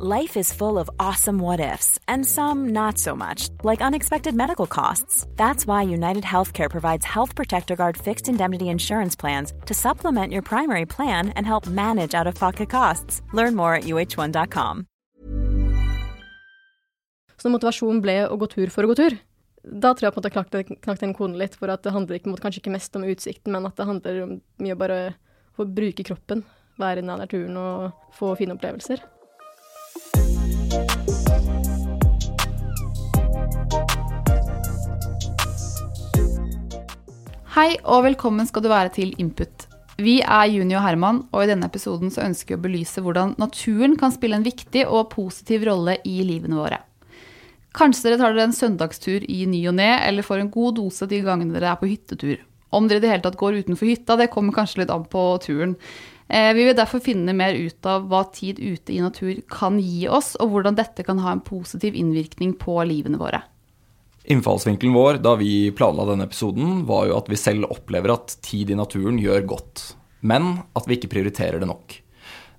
Life is full of awesome what ifs, and some not so much, like unexpected medical costs. That's why United Healthcare provides Health Protector Guard fixed indemnity insurance plans to supplement your primary plan and help manage out of pocket costs. Learn more at uh1.com. Så motivasjonen ble å gå tur for å gå tur. Da tror jeg på en måte knakk, knakk den koden litt, for at det handler ikke, kanskje ikke mest om utsikten, men at det handler om mye bare å bruke kroppen, være i naturen og få fine opplevelser. Hei og velkommen skal du være til Input. Vi er Juni og Herman, og i denne episoden så ønsker vi å belyse hvordan naturen kan spille en viktig og positiv rolle i livene våre. Kanskje dere tar dere en søndagstur i ny og ne, eller får en god dose de gangene dere er på hyttetur. Om dere i det hele tatt går utenfor hytta, det kommer kanskje litt an på turen. Eh, vi vil derfor finne mer ut av hva tid ute i natur kan gi oss, og hvordan dette kan ha en positiv innvirkning på livene våre. Innfallsvinkelen vår da vi planla denne episoden, var jo at vi selv opplever at tid i naturen gjør godt, men at vi ikke prioriterer det nok.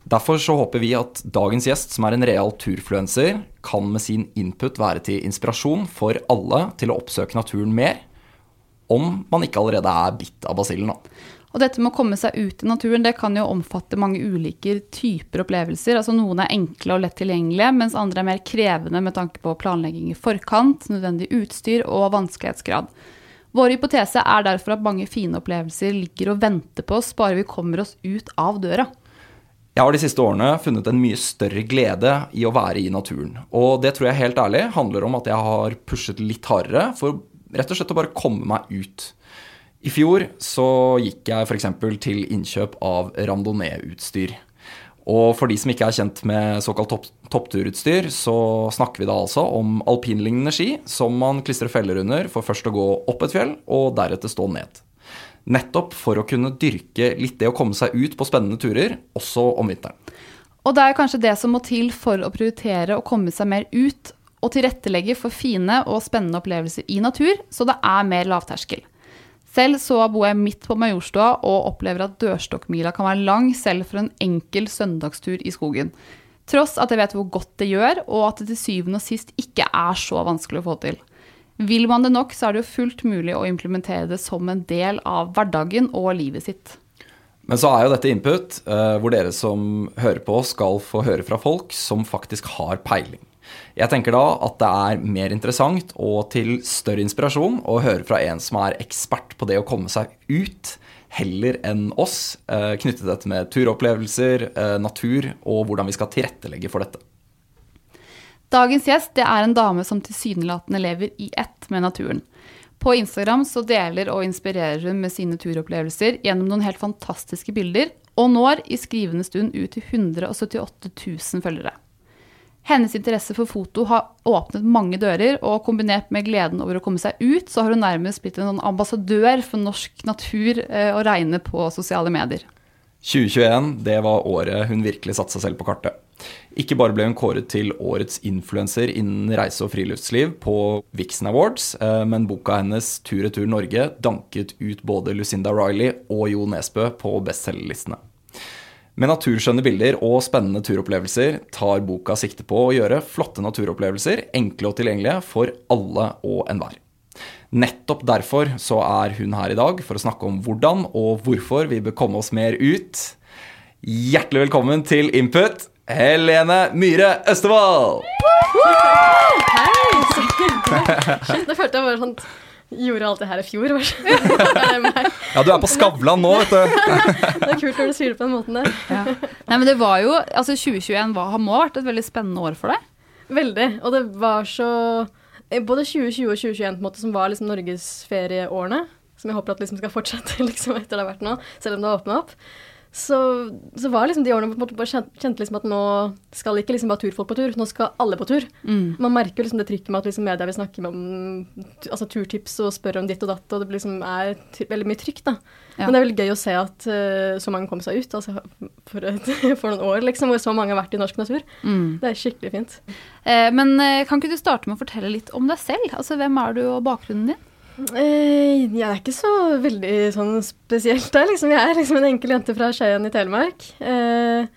Derfor så håper vi at dagens gjest, som er en real turfluenser, kan med sin input være til inspirasjon for alle til å oppsøke naturen mer, om man ikke allerede er bitt av basillen. Og dette med å komme seg ut i naturen det kan jo omfatte mange ulike typer opplevelser. Altså Noen er enkle og lett tilgjengelige, mens andre er mer krevende med tanke på planlegging i forkant, nødvendig utstyr og vanskelighetsgrad. Vår hypotese er derfor at mange fine opplevelser ligger og venter på oss bare vi kommer oss ut av døra. Jeg har de siste årene funnet en mye større glede i å være i naturen. Og det tror jeg helt ærlig handler om at jeg har pushet litt hardere for rett og slett å bare komme meg ut. I fjor så gikk jeg f.eks. til innkjøp av randonee-utstyr. Og for de som ikke er kjent med såkalt topp, toppturutstyr, så snakker vi da altså om alpinlignende ski som man klistrer feller under for først å gå opp et fjell, og deretter stå ned. Nettopp for å kunne dyrke litt det å komme seg ut på spennende turer, også om vinteren. Og det er kanskje det som må til for å prioritere å komme seg mer ut, og tilrettelegge for fine og spennende opplevelser i natur, så det er mer lavterskel. Selv så bor jeg midt på Majorstua og opplever at dørstokkmila kan være lang selv for en enkel søndagstur i skogen. Tross at jeg vet hvor godt det gjør, og at det til syvende og sist ikke er så vanskelig å få til. Vil man det nok, så er det jo fullt mulig å implementere det som en del av hverdagen og livet sitt. Men så er jo dette input, eh, hvor dere som hører på, skal få høre fra folk som faktisk har peiling. Jeg tenker da at det er mer interessant og til større inspirasjon å høre fra en som er ekspert på det å komme seg ut, heller enn oss, knyttet knyttet dette med turopplevelser, eh, natur og hvordan vi skal tilrettelegge for dette. Dagens gjest det er en dame som tilsynelatende lever i ett med naturen. På Instagram så deler og inspirerer hun med sine turopplevelser gjennom noen helt fantastiske bilder, og når i skrivende stund ut til 178 000 følgere. Hennes interesse for foto har åpnet mange dører, og kombinert med gleden over å komme seg ut, så har hun nærmest blitt en sånn ambassadør for norsk natur eh, å regne på sosiale medier. 2021 det var året hun virkelig satte seg selv på kartet. Ikke bare ble hun kåret til årets influenser innen reise og friluftsliv på Vixen Awards, eh, men boka hennes 'Tur-retur Norge' danket ut både Lucinda Riley og Jo Nesbø på bestselgerlistene. Med naturskjønne bilder og spennende turopplevelser tar boka sikte på å gjøre flotte naturopplevelser enkle og tilgjengelige for alle og enhver. Nettopp derfor så er hun her i dag for å snakke om hvordan og hvorfor vi bør komme oss mer ut. Hjertelig velkommen til Input, Helene Myhre Østevald! Hei! Det følte jeg bare sånn gjorde alt det her i fjor. ja, du er på Skavlan nå, vet du. det er kult når du sier det på den måten der. Ja. Nei, men det var jo, altså 2021 var, må ha vært et veldig spennende år for deg? Veldig. Og det var så Både 2020 og 2021 på en måte, som var liksom norgesferieårene, som jeg håper at liksom skal fortsette liksom, etter det har vært nå, selv om det har åpna opp så, så, var liksom de årene på en kjente, liksom at nå skal ikke liksom bare turfolk på tur, nå skal alle på tur. Mm. Man merker liksom det trykket med at liksom media vil snakke om altså turtips og spørre om ditt og datt, og det liksom er veldig mye trykk, da. Ja. Men det er veldig gøy å se at uh, så mange kom seg ut, altså for, et, for, noen år, liksom, hvor så mange har vært i norsk natur. Mm. Det er skikkelig fint. Eh, men eh, kan ikke du starte med å fortelle litt om deg selv? Altså hvem er du og bakgrunnen din? Eh, jeg er ikke så veldig sånn spesielt der, liksom. Jeg er liksom en enkel jente fra Skien i Telemark. Eh,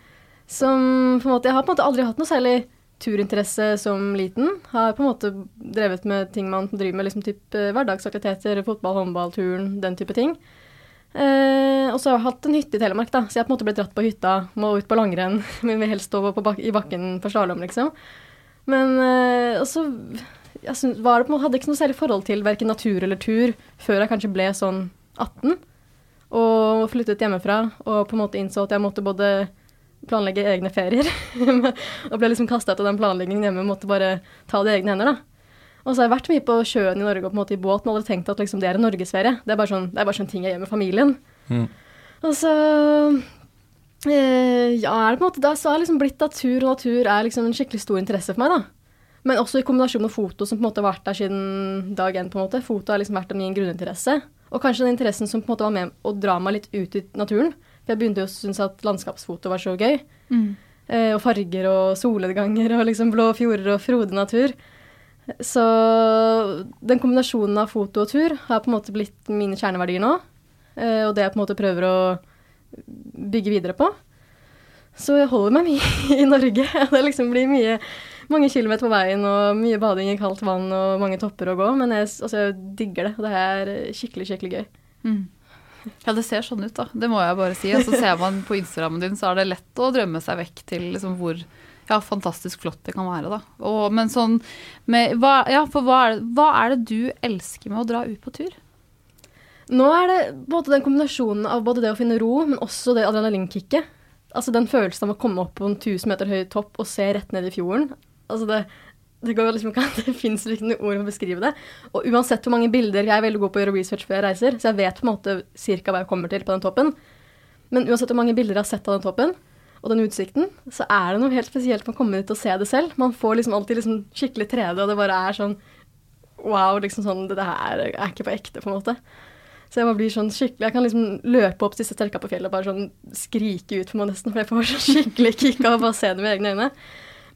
Som på en måte Jeg har på en måte aldri hatt noe særlig turinteresse som liten. Har på en måte drevet med ting man driver med, liksom type hverdagsaktiviteter, fotball, håndball, turn, den type ting. Eh, og så har jeg hatt en hytte i Telemark, da, så jeg har på en måte blitt dratt på hytta, må ut på langrenn, men vil helst stå bak i bakken på slalåm, liksom. Men eh, og så jeg synes, var det på hadde ikke noe særlig forhold til verken natur eller tur før jeg kanskje ble sånn 18 og flyttet hjemmefra og på en måte innså at jeg måtte både planlegge egne ferier og ble liksom kasta ut av den planleggingen hjemme måtte bare ta det i egne hender, da. Og så har jeg vært mye på sjøen i Norge og på en måte i båt, men aldri tenkt at liksom, det er en norgesferie. Det er bare sånn, det er bare sånn ting jeg gjør med familien. Mm. Og så eh, ja, er det på en måte, da, så er liksom blitt at tur og natur er liksom en skikkelig stor interesse for meg, da. Men også i kombinasjon med foto, som på en måte har vært der siden dag én. på en måte. Foto har liksom vært min grunninteresse. Og kanskje den interessen som på en måte var med å dra meg litt ut i naturen. For jeg begynte jo å synes at landskapsfoto var så gøy. Mm. Eh, og farger og solnedganger og liksom blå fjorder og frodig natur. Så den kombinasjonen av foto og tur har på en måte blitt mine kjerneverdier nå. Eh, og det jeg på en måte prøver å bygge videre på. Så jeg holder meg mye i Norge. Det liksom blir mye, mange kilometer på veien og mye bading i kaldt vann og mange topper å gå. Men jeg, altså, jeg digger det, det er skikkelig, skikkelig gøy. Mm. Ja, det ser sånn ut, da. Det må jeg bare si. Og så ser man på Instagrammen din, så er det lett å drømme seg vekk til liksom hvor ja, fantastisk flott det kan være, da. Og, men sånn med, hva, Ja, for hva er, det, hva er det du elsker med å dra ut på tur? Nå er det både den kombinasjonen av både det å finne ro, men også det adrenalinkicket. Altså den følelsen av å komme opp på en 1000 meter høy topp og se rett ned i fjorden. Altså det, det, går liksom ikke an, det fins ikke noen ord for å beskrive det. Og uansett hvor mange bilder Jeg er veldig god på å gjøre research før jeg reiser, så jeg vet på en måte cirka hva jeg kommer til på den toppen. Men uansett hvor mange bilder jeg har sett av den toppen, og den utsikten, så er det noe helt spesielt med å komme dit og se det selv. Man får liksom alltid liksom skikkelig 3D, og det bare er sånn Wow, liksom sånn Det her er ikke på ekte, på en måte. Så jeg bare blir sånn skikkelig Jeg kan liksom løpe opp siste stelka på fjellet og bare sånn skrike ut for meg nesten, for jeg får sånn skikkelig kick av å bare se det med egne øyne.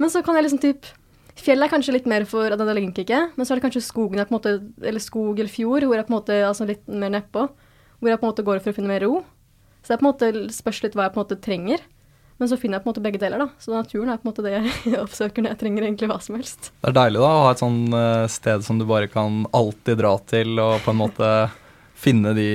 Men så kan jeg liksom typ Fjellet er kanskje litt mer for adrenalinkicket, men så er det kanskje skogen jeg på en måte, eller skog eller fjord, hvor jeg på en måte, altså litt mer nedpå, hvor jeg på en måte går for å finne mer ro. Så det er på en måte spørs litt hva jeg på en måte trenger. Men så finner jeg på en måte begge deler, da. Så naturen er på en måte det jeg oppsøker når jeg trenger egentlig hva som helst. Det er deilig da å ha et sånn eh, sted som du bare kan alltid dra til, og på en måte finne de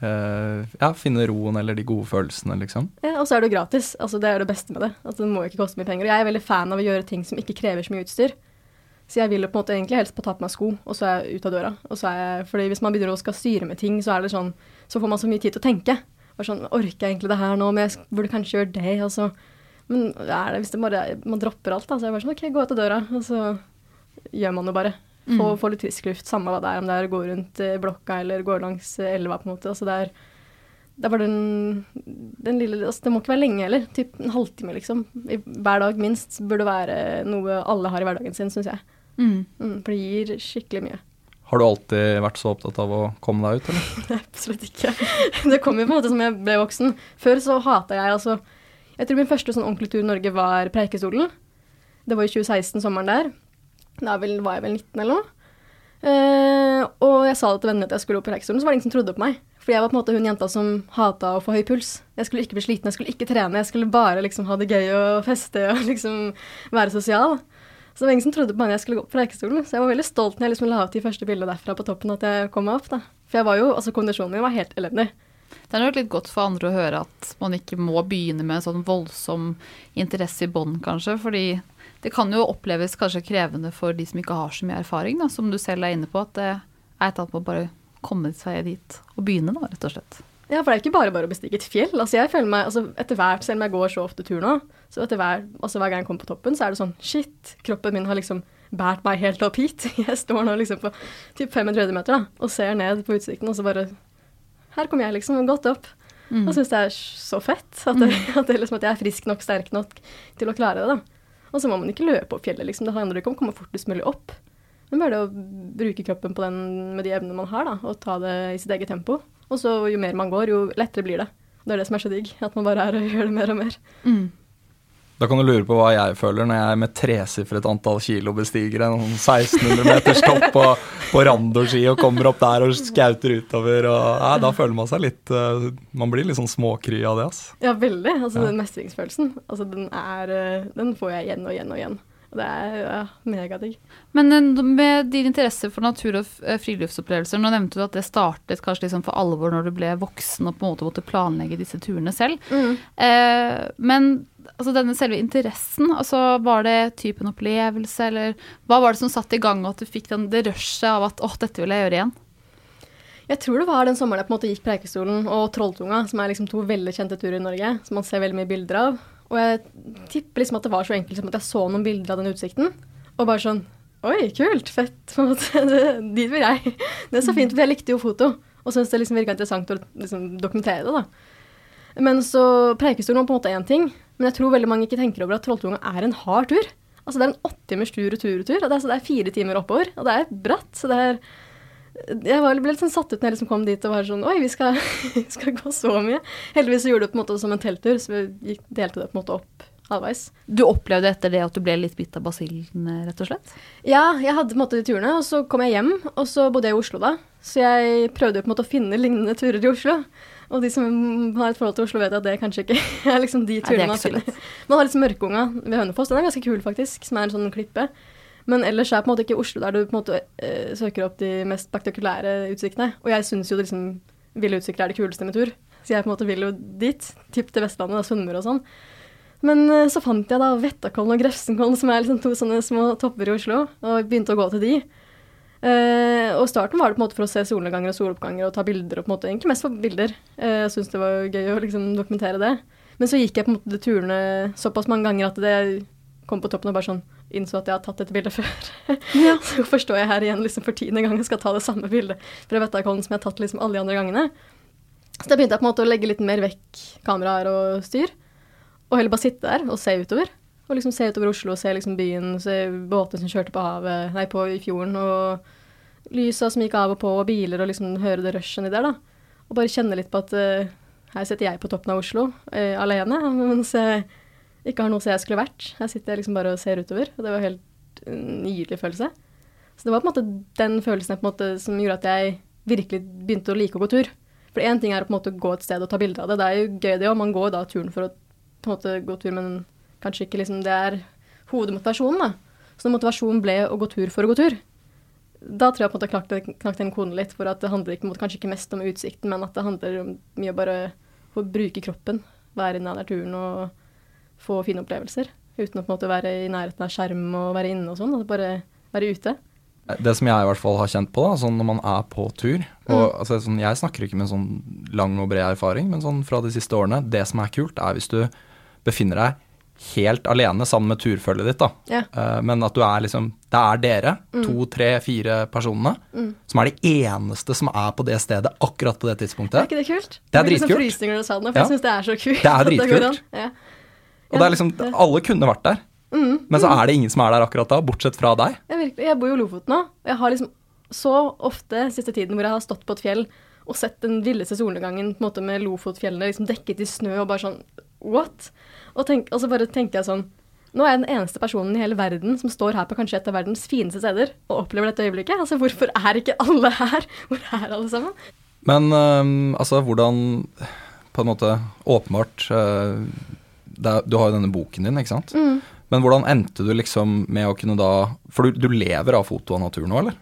Ja, finne roen eller de gode følelsene, liksom. Ja, og så er det jo gratis. Altså Det er det beste med det. Altså Det må ikke koste mye penger. Og jeg er veldig fan av å gjøre ting som ikke krever så mye utstyr. Så jeg vil jo på en måte egentlig helst på ta på meg sko, og så er jeg ut av døra. Og så er jeg, fordi hvis man begynner å skal styre med ting, så er det sånn Så får man så mye tid til å tenke. Bare sånn Orker jeg egentlig det her nå? Men jeg burde kanskje gjøre det. Og så Men er det hvis det bare Man dropper alt, da. Så jeg bare sånn OK, gå ut av døra. Og så gjør man det bare. Få, Mm. få litt frisk luft, samme hva det er. Om det er å gå rundt eh, blokka eller gå langs eh, elva, på en måte. Altså det er det er bare den, den lille altså Det må ikke være lenge heller. Typ en halvtime, liksom. I, hver dag minst burde være noe alle har i hverdagen sin, syns jeg. Mm. Mm, for det gir skikkelig mye. Har du alltid vært så opptatt av å komme deg ut, eller? Absolutt ikke. Det kom jo på en måte som jeg ble voksen. Før så hata jeg altså Jeg tror min første sånn ordentlig tur i Norge var Preikestolen. Det var i 2016, sommeren der. Da var jeg vel 19 eller noe. Uh, og jeg sa det til vennene at jeg skulle opp på Preikestolen, så var det ingen som trodde på meg. Fordi jeg var på en måte hun jenta som hata å få høy puls. Jeg skulle ikke bli sliten, jeg skulle ikke trene, jeg skulle bare liksom ha det gøy og feste og liksom være sosial. Så det var ingen som trodde på meg når jeg skulle gå på Preikestolen. Så jeg var veldig stolt når jeg liksom la ut de første bildene derfra på toppen at jeg kom meg opp. da. For jeg var jo, altså kondisjonen min var helt elendig. Det er nok litt godt for andre å høre at man ikke må begynne med en sånn voldsom interesse i bånd, kanskje. Fordi det kan jo oppleves kanskje krevende for de som ikke har så mye erfaring, da, som du selv er inne på. At det er et annet med å bare komme seg dit og begynne, da, rett og slett. Ja, for det er ikke bare bare å bestige et fjell. Altså jeg føler meg, altså Etter hvert, selv om jeg går så ofte tur nå, så etter hver, altså hver gang jeg kommer på toppen, så er det sånn Shit, kroppen min har liksom båret meg helt opp hit. Jeg står nå liksom på typ 500 høydemeter da, og ser ned på utsikten, og så bare Her kommer jeg liksom godt opp. Mm. Og syns det er så fett. At, det, at, det liksom, at jeg er frisk nok, sterk nok til å klare det. da. Og så må man ikke løpe opp fjellet, liksom. Det handler ikke om å komme fortest mulig opp. Men bare det å bruke kroppen på den med de evnene man har, da, og ta det i sitt eget tempo. Og så jo mer man går, jo lettere blir det. Det er det som er så digg, at man bare er og gjør det mer og mer. Mm. Da kan du lure på hva jeg føler når jeg med tresifret antall kilo bestiger en 1600 meters topp på, på randoski og kommer opp der og skauter utover. Og, ja, da føler man seg litt uh, Man blir litt sånn småkry av det. Altså. Ja, veldig. Altså, Ja. Den mestringsfølelsen, altså, den, er, eh, den får jeg igjen og igjen og igjen. Det er ja, megadigg. Men eh, med din interesse for natur- og eh, friluftsopplevelser, nå nevnte du at det startet kanskje liksom for alvor når du ble voksen og på en måte måtte planlegge disse turene selv. Eh, men altså denne selve interessen, altså var det typen opplevelse, eller hva var det som satte i gang at du fikk den, det rushet av at åh, dette vil jeg gjøre igjen? Jeg tror det var den sommeren jeg på en måte gikk Preikestolen og Trolltunga, som er liksom to veldig kjente turer i Norge, som man ser veldig mye bilder av. Og jeg tipper liksom at det var så enkelt som at jeg så noen bilder av den utsikten, og bare sånn Oi, kult, fett. på en måte. Dit vil jeg. Det er så fint, for jeg likte jo foto, og syntes det liksom virka interessant å liksom dokumentere det, da. Men så Preikestolen var på en måte én ting, men jeg tror veldig mange ikke tenker over at Trolltunga er en hard tur. Altså Det er en åttimers tur retur-retur, og det er, det er fire timer oppover, og det er bratt. så det er jeg var, ble litt sånn satt ut når jeg liksom kom dit og var sånn Oi, vi skal, skal gå så mye. Heldigvis så gjorde det på en måte som en telttur, så vi gikk, delte det på en måte opp halvveis. Du opplevde etter det at du ble litt bitt av basillen, rett og slett? Ja, jeg hadde på en måte de turene, og så kom jeg hjem, og så bodde jeg i Oslo da. Så jeg prøvde på en måte å finne lignende turer i Oslo. Og de som har et forhold til Oslo, vet at det kanskje ikke er liksom de turene man finner. Man har liksom Mørkunga ved Hønefoss, den er ganske kul faktisk, som er en sånn klippe. Men ellers er på en måte ikke Oslo der du på en måte uh, søker opp de mest spektakulære utsiktene. Og jeg syns jo liksom ville utsikter er det kuleste med tur, så jeg på en måte vil jo dit. Tipp til Vestlandet, Sunnmøre og sånn. Men uh, så fant jeg da Vettakollen og Grefsenkollen, som er liksom to sånne små topper i Oslo, og begynte å gå til de. Uh, og starten var det på en måte for å se solnedganger og soloppganger og ta bilder, og på en måte egentlig mest for bilder. Uh, jeg syntes det var gøy å liksom dokumentere det. Men så gikk jeg på en måte turene såpass mange ganger at det kom på toppen og bare sånn innså at jeg har tatt dette bildet før. så forstår jeg her igjen liksom for tiende gang jeg skal ta det samme bildet fra Vettakollen som jeg har tatt liksom alle de andre gangene? Så da begynte jeg på en måte å legge litt mer vekk kameraer og styr, og heller bare sitte der og se utover. Og liksom se utover Oslo, se liksom byen, se båter som kjørte på havet, nei, på i fjorden, og lysa som gikk av og på, og biler, og liksom høre det rushet nedi der, da. Og bare kjenne litt på at uh, her sitter jeg på toppen av Oslo, uh, alene, mens jeg ikke har noe sted jeg skulle vært. Her sitter jeg liksom bare og ser utover, og det var helt en nydelig følelse. Så det var på en måte den følelsen jeg måte, som gjorde at jeg virkelig begynte å like å gå tur. For én ting er å på en måte gå et sted og ta bilder av det, det er jo gøy det òg, man går da turen for å på en måte gå tur, men kanskje ikke liksom det er hovedmotivasjonen, da. Så motivasjonen ble å gå tur for å gå tur, da tror jeg på en måte knakk, knakk den koden litt, for at det handler ikke, kanskje ikke mest om utsikten, men at det handler om mye bare å bruke kroppen, være i naturen og få fine opplevelser. Uten å på en måte være i nærheten av skjerm og være inne og sånn, Altså bare være ute. Det som jeg i hvert fall har kjent på, da, sånn når man er på tur og, Mm. altså, sånn, Jeg snakker ikke med sånn lang og bred erfaring, men sånn fra de siste årene. Det som er kult, er hvis du befinner deg helt alene sammen med turfølget ditt. da. Ja. Eh, men at du er liksom Det er dere, to, tre, fire personene, som er de eneste som er på det stedet akkurat på det tidspunktet. Er ikke det kult? Det er dritkult. liksom dritkult. frysninger når du sa det nå, for Ja. jeg syns det er så kult. Det er dritkult. Det Ja. Og det er liksom Alle kunne vært der, men så er det ingen som er der akkurat da, bortsett fra deg. Jeg, virkelig, jeg bor jo i Lofoten nå, og jeg har liksom så ofte siste tiden hvor jeg har stått på et fjell og sett den villeste solnedgangen på en måte med Lofotfjellene liksom dekket i snø og bare sånn What? Og, tenk, og så bare tenkte jeg sånn Nå er jeg den eneste personen i hele verden som står her på kanskje et av verdens fineste steder og opplever dette øyeblikket. Altså, hvorfor er ikke alle her? Hvor er alle sammen? Men øhm, altså, hvordan På en måte åpenbart det er, Du har jo denne boken din, ikke sant? Men hvordan endte du liksom med å kunne da For du, du lever av foto av natur nå, eller?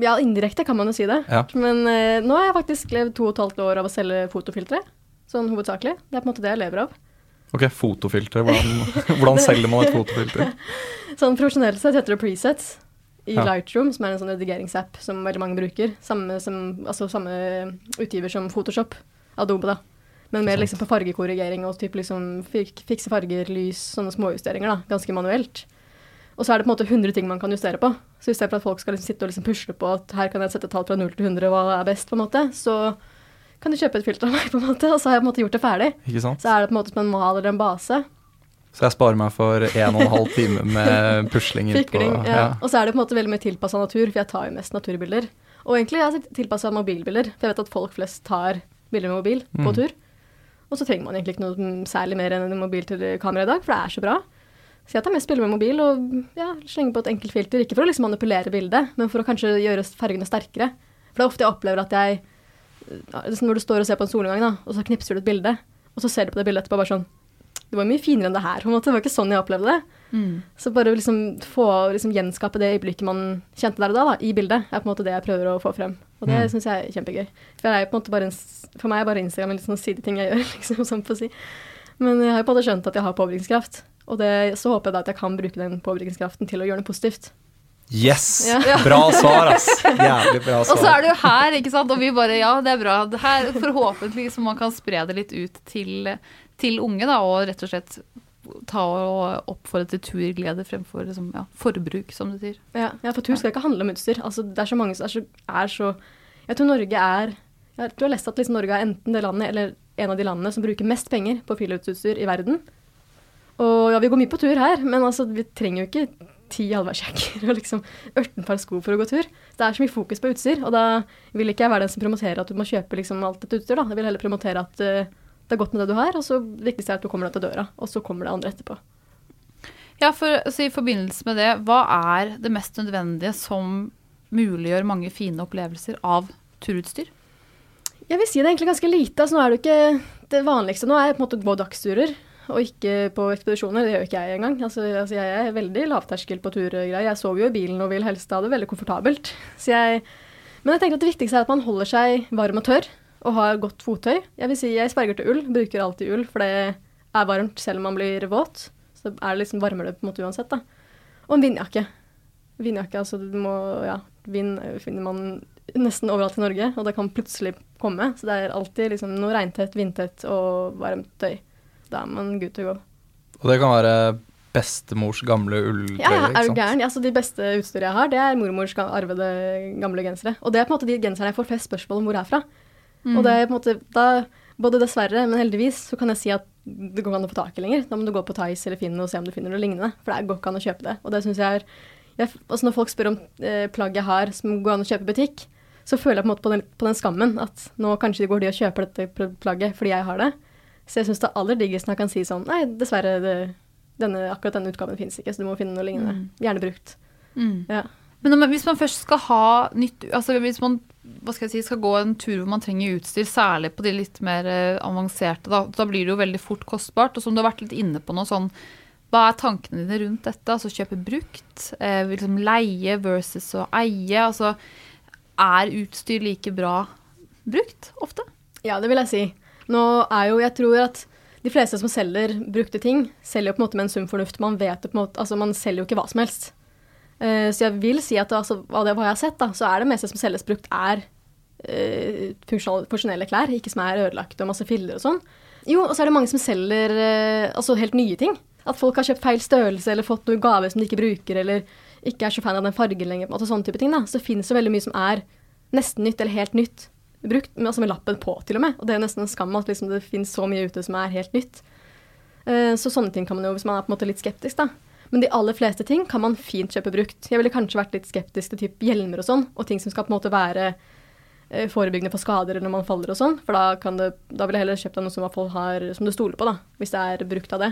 Ja, indirekte kan man jo si det. Ja. Men eh, nå har jeg faktisk levd to og et halvt år av å selge fotofiltre. Sånn hovedsakelig. Det er på en måte det jeg lever av. Ok, fotofiltre. Hvordan, hvordan selger man et fotofilter? Sånn profesjonelt sett heter det presets i Ja. Lightroom, som er en sånn redigeringsapp som veldig mange bruker. Samme, som, altså samme utgiver som Photoshop, Adobe, da. Men mer liksom på fargekorrigering og typ liksom fik fikse farger, lys, sånne småjusteringer, da. Ganske manuelt. Og så er det på en måte 100 ting man kan justere på. Så i stedet for at folk skal liksom sitte og liksom pusle på at her kan jeg sette tall fra 0 til 100, hva er best, på en måte, så kan du kjøpe et filter av meg, på en måte, og så har jeg på en måte gjort det ferdig. Ikke sant? Så er det på en måte som en mal eller en base. Så jeg sparer meg for en og en halv time med pusling Fikling, ja. ja. Og så er det på en måte veldig mye tilpassa natur, for jeg tar jo mest naturbilder. Og egentlig er jeg tilpassa mobilbilder, for jeg vet at folk flest tar bilder med mobil på Mm. tur. Og så trenger man egentlig ikke noe særlig mer enn en mobilkamera i dag, for det er så bra. Så jeg tar mest bilder med mobil og ja, slenger på et enkelt filter. Ikke for å liksom manipulere bildet, men for å kanskje gjøre fargene sterkere. For det er ofte jeg opplever at jeg Når du står og ser på en solnedgang, da, og så knipser du et bilde, og så ser du på det bildet etterpå bare sånn Det var mye finere enn det her. på en måte. Det var ikke sånn jeg opplevde det. Mm. Så bare liksom få liksom gjenskape det øyeblikket man kjente der og da, da, i bildet, er på en måte det jeg prøver å få frem. Og det Mm. syns jeg er kjempegøy. For, jeg er på en måte bare en, for meg er bare Instagram en litt sånn sideting jeg gjør, liksom, sånn for å si. Men jeg har jo på en måte skjønt at jeg har påvirkningskraft. Og det, så håper jeg da at jeg kan bruke den påvirkningskraften til å gjøre noe positivt. Yes! Ja. Bra svar, ass. Jævlig bra svar. Og så er du her, ikke sant, og vi bare ja, det er bra. Her Forhåpentlig så man kan spre det litt ut til, til unge, da, og rett og slett ta og oppfordre til turglede fremfor liksom, ja, forbruk, som du sier. Ja, ja, for tur skal ikke handle om utstyr. Altså, det er så mange som er så, er så Jeg tror Norge er Jeg tror jeg har lest at liksom Norge er enten det landet eller en av de landene som bruker mest penger på friluftsutstyr i verden. Og ja, vi går mye på tur her, men altså, vi trenger jo ikke ti allværsjakker og liksom 18 par sko for å gå tur. Det er så mye fokus på utstyr, og da vil ikke jeg være den som promoterer at du må kjøpe liksom alt dette utstyr. da. Jeg vil heller promotere at uh, det er godt med det du har, og så det viktigste er at du kommer deg til døra, og så kommer det andre etterpå. Ja, for altså, I forbindelse med det, hva er det mest nødvendige som muliggjør mange fine opplevelser av turutstyr? Jeg vil si det er egentlig ganske lite. Altså, nå er det ikke det vanligste. Nå er på en måte gå dagsturer, og ikke på ekspedisjoner. Det gjør ikke jeg engang. Altså, altså, jeg er veldig lavterskel på turgreier. Jeg sover jo i bilen og vil helst ha det veldig komfortabelt. Jeg, men jeg tenker at det viktigste er at man holder seg varm og tørr, og har godt fottøy. Jeg vil si jeg sverger til ull, bruker alltid ull, for det er varmt selv om man blir våt. Så er det liksom varmere på en måte uansett, da. Og en vindjakke. Vindjakke, altså du må Ja, vind finner man nesten overalt i Norge, og det kan plutselig komme. Så det er alltid liksom noe regntett, vindtett og varmt tøy. Da er man good to go. Og det kan være bestemors gamle ulltrøye, Ja, er ikke du gæren? Altså, de beste utstyret jeg har, det er mormors arvede gamle gensere. Og det er på en måte de genserne jeg får flest spørsmål om hvor er fra. Og det er på en måte da, Både dessverre, men heldigvis, så kan jeg si at det går ikke an å få tak i lenger. Da må du gå på Tice eller Finn og se om du finner noe lignende. For det går ikke an å kjøpe det. Og det syns jeg er jeg, altså Når folk spør om eh, plagg jeg har som går an å kjøpe i butikk, så føler jeg på en måte på den, på den skammen at nå kanskje de går de og kjøper dette plagget fordi jeg har det. Så jeg syns det aller diggeste når jeg kan si sånn Nei, dessverre, det, denne, akkurat denne utgaven fins ikke, så du må finne noe lignende. Gjerne brukt. Mm. Ja. Men om, hvis man først skal ha nytt Altså hvis man hva skal jeg si, skal gå en tur hvor man trenger utstyr, særlig på de litt mer eh, avanserte, da, da blir det jo veldig fort kostbart. Og som du har vært litt inne på nå, sånn Hva er tankene dine rundt dette? Altså kjøpe brukt, eh, liksom leie versus å eie. Altså er utstyr like bra brukt ofte? Ja, det vil jeg si. Nå er jo, jeg tror at de fleste som selger brukte ting, selger jo på en måte med en sunn fornuft. Man vet det på en måte, altså man selger jo ikke hva som helst. Uh, så jeg vil si at altså, av det hva jeg har sett, da, så er det meste som selges brukt, er uh, funksjonelle klær, ikke som er ødelagt og masse filler og sånn. Jo, og så er det mange som selger eh, altså helt nye ting. At folk har kjøpt feil størrelse eller fått noe gave som de ikke bruker, eller ikke er så fan av den fargen lenger. Altså sånne type ting da. Så det finnes jo veldig mye som er nesten nytt eller helt nytt brukt, men altså med lappen på til og med. Og det er nesten en skam at liksom det finnes så mye ute som er helt nytt. Eh, så sånne ting kan man jo, hvis man er på en måte litt skeptisk, da. Men de aller fleste ting kan man fint kjøpe brukt. Jeg ville kanskje vært litt skeptisk til typ hjelmer og sånn, og ting som skal på en måte være forebyggende for skader eller når man faller og sånn, for da, kan det, da vil jeg heller kjøpt av noe som, har, som du stoler på, da, hvis det er brukt av det.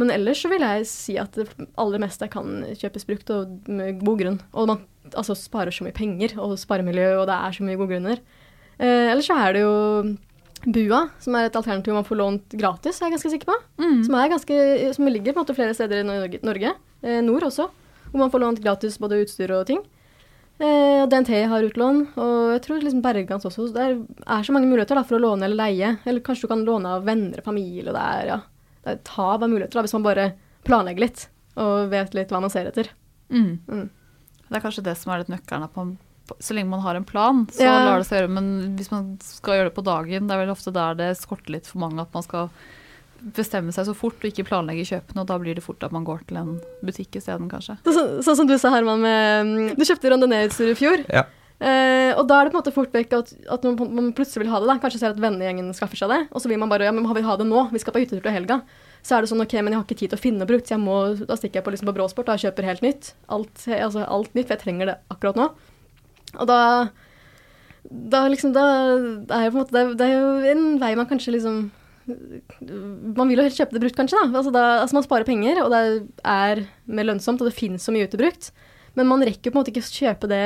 Men ellers så vil jeg si at det aller meste kan kjøpes brukt, og med god grunn. Og man altså, sparer så mye penger, og sparemiljø, og det er så mye gode grunner. Eh, ellers så er det jo Bua, som er et alternativ man får lånt gratis, er jeg ganske sikker på. Som, er ganske, som ligger på en måte flere steder i Norge, Norge eh, nord også, hvor man får lånt gratis både utstyr og ting. Eh, og DNT har utlån, og jeg tror liksom Bergans også. Det er, er så mange muligheter da, for å låne eller leie. Eller kanskje du kan låne av venner og familie. Det er, ja, det er et hav av muligheter da, hvis man bare planlegger litt og vet litt hva man ser etter. Mm. Mm. Det er kanskje det som er litt nøkkelen. På, på, Så lenge man har en plan, så Ja. lar det seg gjøre. Men hvis man skal gjøre det på dagen, det er vel ofte der det skorter litt for mange. At man skal bestemme seg så fort og ikke planlegge kjøpene. Og da blir det fort at man går til en butikk isteden, kanskje. Så, så, sånn som du sa, Herman, med mm, Du kjøpte randonee-utstyr i fjor. Ja. Eh, og da er det på en måte fort vekk at, at man, man plutselig vil ha det. da. Kanskje ser at vennegjengen skaffer seg det, og så vil man bare ja, men vi ha det nå. Vi skal på hyttetur til helga. Så er det sånn ok, men jeg har ikke tid til å finne brukt, så jeg må, da stikker jeg på, liksom, på Bråsport og kjøper helt nytt. Alt, altså, alt nytt, for jeg trenger det akkurat nå. Og da da liksom, da, det er jo på en måte, det er, det er jo en vei man kanskje liksom Man vil jo helst kjøpe det brukt, kanskje. da. Altså, da altså Man sparer penger, og det er mer lønnsomt, og det finnes så mye ute brukt. Men man rekker på en måte ikke kjøpe det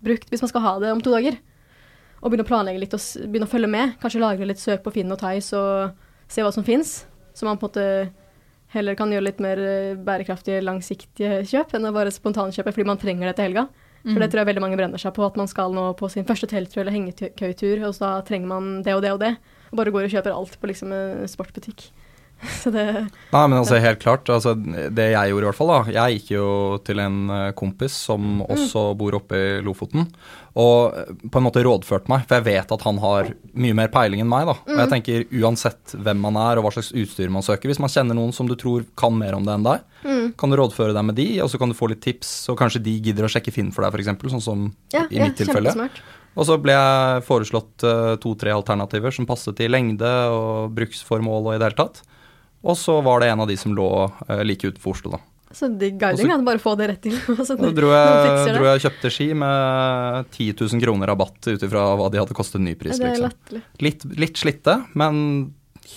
brukt hvis man skal ha det om to dager. Og begynne å planlegge litt og begynne å følge med. Kanskje lagre litt søk på Finn og Tice og se hva som fins. Så man på en måte heller kan gjøre litt mer eh, bærekraftige, langsiktige kjøp enn å bare spontankjøpe fordi man trenger det til helga. For det tror jeg veldig mange brenner seg på, at man skal nå på sin første telttur eller hengekøytur, og så da trenger man det og det og det. Og bare går og kjøper alt på liksom en sportbutikk. Så det Nei, men altså helt klart. Altså, det jeg gjorde i hvert fall, da. Jeg gikk jo til en eh, kompis som også bor oppe i Lofoten, og eh, på en måte rådførte meg, for jeg vet at han har mye mer peiling enn meg, da. Og jeg tenker uansett hvem man er og hva slags utstyr man søker, hvis man kjenner noen som du tror kan mer om det enn deg, kan du rådføre deg med de, og så kan du få litt tips, og kanskje de gidder å sjekke Finn for deg, f.eks., sånn som Ja, i ja mitt tilfelle. kjempesmart. Og så ble jeg foreslått eh, to-tre alternativer som passet i lengde og bruksformål og i det hele tatt. Og så var det en av de som lå eh, like utenfor Oslo, da. Så digg guiding. Bare få det rett til. Så dro jeg, dro jeg kjøpte ski med 10 000 kroner rabatt ut ifra hva de hadde kostet nypris. Liksom. Litt, litt slitte, men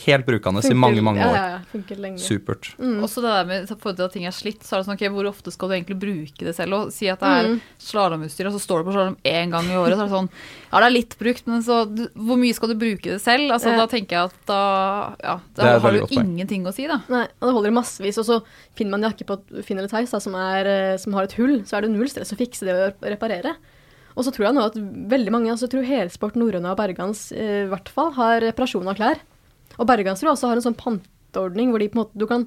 helt brukende i mange, mange år. Ja, ja, funker lenge. Supert. Mm. Også det der med forhold til at ting er slitt, så er det sånn ok, hvor ofte skal du egentlig bruke det selv? Og si at det er Mm. slalåmutstyr, og så står det på slalåm én gang i året, så er det sånn Ja, det er litt brukt, men så du, Hvor mye skal du bruke det selv? Altså, Ja. Da tenker jeg at da Ja, da har du ingenting å si, da. Nei, og det holder massevis. Og så finner man en jakke på Finn eller Theis som, eh, som har et hull, så er det null stress å fikse det og reparere. Og så tror jeg nå at veldig mange, altså jeg tror Helsport, Norrøna og Bergans eh, i hvert fall, har reparasjon av klær. Og Bergans også har en sånn panteordning hvor de på en måte, du kan,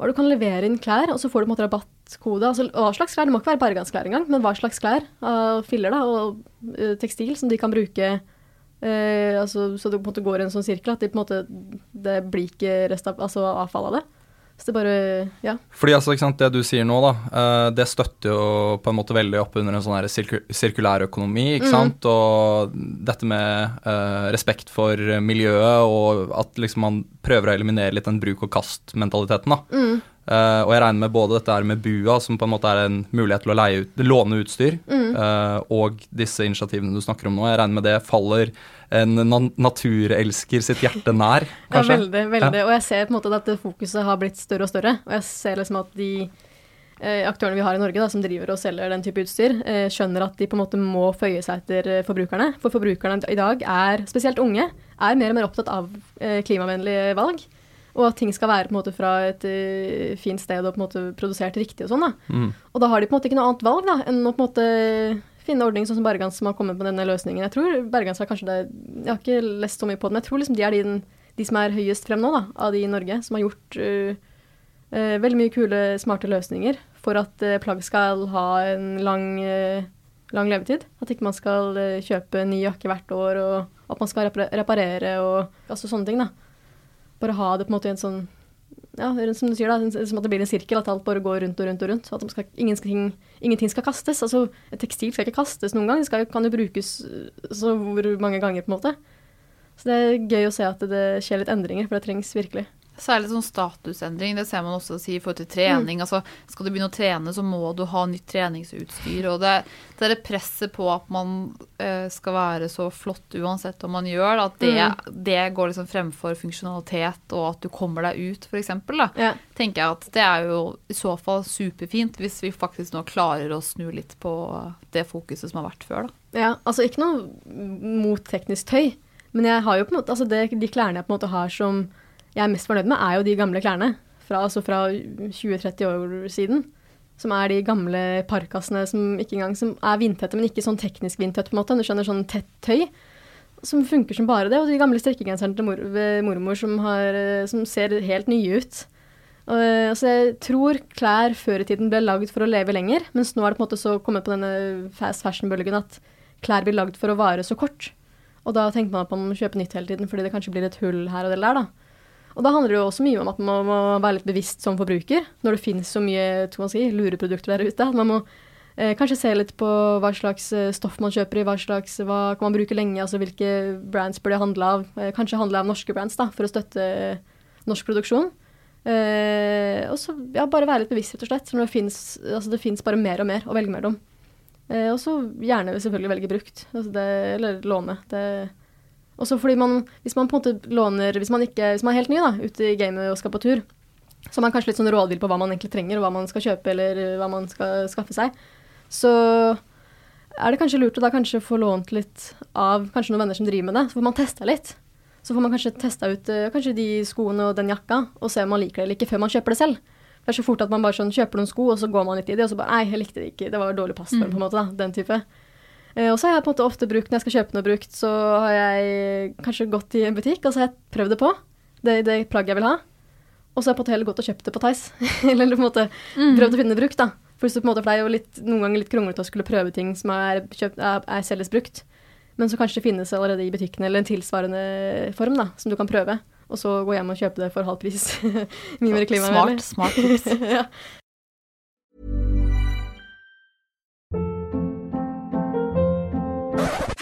du kan levere inn klær, og så får du på en måte rabattkode. Altså, hva slags klær, det må ikke være Bergans-klær engang, men hva slags klær av filler da, og uh, tekstil som de kan bruke Uh, altså, så det på en måte går i en sånn sirkel at de måte, det blir ikke rest av, altså, avfall av det. Så det bare Ja. Fordi altså, ikke sant, Det du sier nå, da, eh, det støtter jo på en måte veldig opp under en sånn her sirku sirkulær økonomi. ikke sant? Og dette med uh, respekt for miljøet, og at liksom man prøver å eliminere litt den bruk-og-kast-mentaliteten. da. Eh, og jeg regner med både dette her med BUA, som på en måte er en mulighet til å ut, låne utstyr, eh, og disse initiativene du snakker om nå. Jeg regner med det faller en na naturelsker sitt hjerte nær, kanskje? Ja, veldig. veldig, veldig. Og jeg ser på en måte at dette fokuset har blitt større og større. Og jeg ser liksom at de uh, aktørene vi har i Norge da, som driver og selger den type utstyr, skjønner at de på en måte må føye seg etter forbrukerne. For forbrukerne i dag er, spesielt unge, er mer og mer opptatt av klimavennlige valg. Og at ting skal være på en måte fra et uh, fint sted og på en måte produsert riktig og sånn. da. Mm. Og da har de på en måte ikke noe annet valg da, enn å på en måte finne ordninger sånn som Bergans som har kommet med denne løsningen. Jeg tror Bergans har kanskje det Jeg har ikke lest så mye på det, men jeg tror liksom de er de, de som er høyest frem nå, da, av de i Norge, som har gjort uh, uh, veldig mye kule, smarte løsninger for at plagg skal ha en lang, lang levetid. At ikke man skal kjøpe ny jakke hvert år, og at man skal reparere og altså sånne ting, da. Bare ha det på en måte i en sånn ja, som du sier da, som at det blir en sirkel, at alt bare går rundt og rundt og rundt. At de skal, ingenting, skal kastes. Altså, et tekstil skal ikke kastes noen gang, det skal, kan jo brukes øh, så hvor mange ganger, på en måte. Så det er gøy å se at det skjer litt endringer, for det trengs virkelig. Særlig sånn statusendring, det ser man også si i forhold til trening. Altså, skal du begynne å trene, så må du ha nytt treningsutstyr. Og det, det er det presset på at man eh, skal være så flott uansett hva man gjør, at det, det går liksom fremfor funksjonalitet og at du kommer deg ut, f.eks. Ja. tenker jeg at det er jo i så fall superfint hvis vi faktisk nå klarer å snu litt på det fokuset som har vært før. Da. Ja, altså ikke noe mot teknisk tøy, men jeg har jo på en måte, altså det, de klærne jeg på en måte har som jeg er mest fornøyd med, er jo de gamle klærne. Fra, altså fra 20-30 år siden. Som er de gamle parkassene som ikke engang som er vindtette, men ikke sånn teknisk vindtett, på en måte. Du skjønner, sånn tett tøy. Som funker som bare det. Og de gamle strikkegenserne til mor, mormor som, har, som ser helt nye ut. Og, altså jeg tror klær før i tiden ble lagd for å leve lenger, mens nå er det på en måte så kommet på denne fast fashion-bølgen at klær blir lagd for å vare så kort. Og da tenker man at man må kjøpe nytt hele tiden fordi det kanskje blir et hull her og der, da. Og da handler det jo også mye om at man må være litt bevisst som forbruker, når det finnes så mye si, lureprodukter der ute. At man må eh, kanskje se litt på hva slags eh, stoff man kjøper i, hva slags, hva kan man bruke lenge, altså hvilke brands bør det handle av. Eh, kanskje handle av norske brands, da, for å støtte norsk produksjon. Eh, og så ja, bare være litt bevisst, rett og slett. Når det fins altså, bare mer og mer å velge mellom. Eh, og så gjerne selvfølgelig velge brukt, altså det, eller låne. Det Og så fordi man, hvis man på en måte låner Hvis man, ikke, hvis man er helt ny da, ute i gamet og skal på tur, så er man kanskje litt sånn rådvill på hva man egentlig trenger, og hva man skal kjøpe, eller hva man skal skaffe seg. Så er det kanskje lurt å da kanskje få lånt litt av kanskje noen venner som driver med det. Så får man testa litt. Så får man kanskje testa ut uh, kanskje de skoene og den jakka, og se om man liker det eller ikke før man kjøper det selv. Det er så fort at man bare sånn kjøper noen sko, og så går man litt i det, og så bare Nei, jeg likte det ikke. Det var dårlig passform, på en måte. da, Den type. Uh, og så har jeg på en måte ofte brukt, når jeg skal kjøpe noe brukt, så har jeg kanskje gått i en butikk, og så har jeg prøvd det på. Det, det plagget jeg vil ha. Og så har jeg på en måte heller gått og kjøpt det på Theis. eller på en måte prøvd å finne det brukt, da. For, på en måte, for det er jo litt, noen ganger litt kronglete å skulle prøve ting som er, kjøpt, er, er selges brukt. Men så kanskje det finnes allerede i butikken eller en tilsvarende form da, som du kan prøve. Og så gå hjem og kjøpe det for halv pris. Mye mer klimavennlig. Smart, smart tips. ja.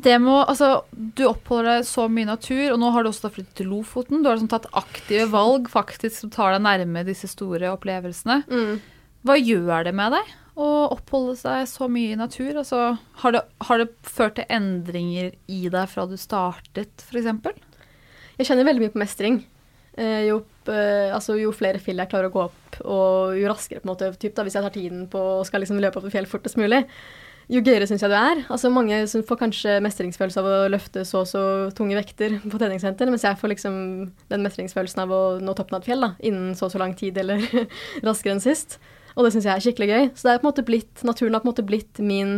Det må, altså, du oppholder deg så mye i natur, og nå har du også flyttet til Lofoten. Du har liksom tatt aktive valg faktisk som tar deg nærme disse store opplevelsene. Mm. Hva gjør det med deg å oppholde seg så mye i natur? Altså, har, det, har det ført til endringer i deg fra du startet, f.eks.? Jeg kjenner veldig mye på mestring. Eh, jo, eh, altså, jo flere fjell jeg klarer å gå opp, og jo raskere, på en måte, typ, da, hvis jeg tar tiden på og skal liksom løpe opp et fjell fortest mulig, jo gøyere syns jeg det er. Altså, mange får kanskje mestringsfølelse av å løfte så og så tunge vekter på treningssenter, mens jeg får liksom den mestringsfølelsen av å nå toppen av et fjell da, innen så og så lang tid eller raskere enn sist. Og det syns jeg er skikkelig gøy. Så det er på en måte blitt, naturen har på en måte blitt min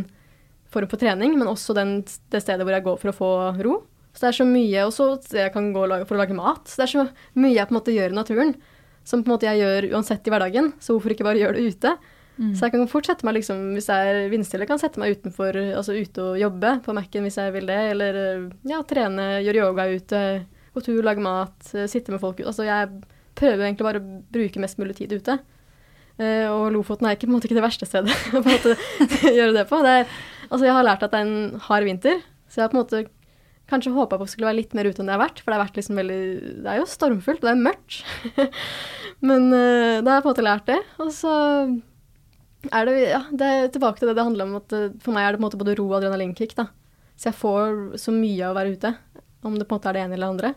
form for trening, men også den, det stedet hvor jeg går for å få ro. Så det er så mye, og så jeg kan gå for å lage mat. Så det er så mye jeg på en måte gjør i naturen, som på en måte jeg gjør uansett i hverdagen. Så hvorfor ikke bare gjøre det ute? Så jeg kan fort sette meg liksom, hvis jeg er vindstille, kan sette meg utenfor, altså ute og jobbe på Mac-en hvis jeg vil det, eller ja, trene, gjøre yoga ute, gå tur, lage mat, eh, sitte med folk. ute. Altså jeg prøver egentlig bare å bruke mest mulig tid ute. Uh, og Lofoten er ikke, på en måte ikke det verste stedet å gjøre det på. Det er, altså jeg har lært at det er en hard vinter, så jeg har på en måte kanskje håpa på at jeg skulle være litt mer ute enn det har vært. For det har vært liksom veldig Det er jo stormfullt, og det er mørkt. Men uh, da har jeg på en måte lært det. Og så er det Ja, det er tilbake til det det handler om at eh, for meg er det på en måte både ro og adrenalinkick, da. Så jeg får så mye av å være ute, om det på en måte er det ene eller det andre.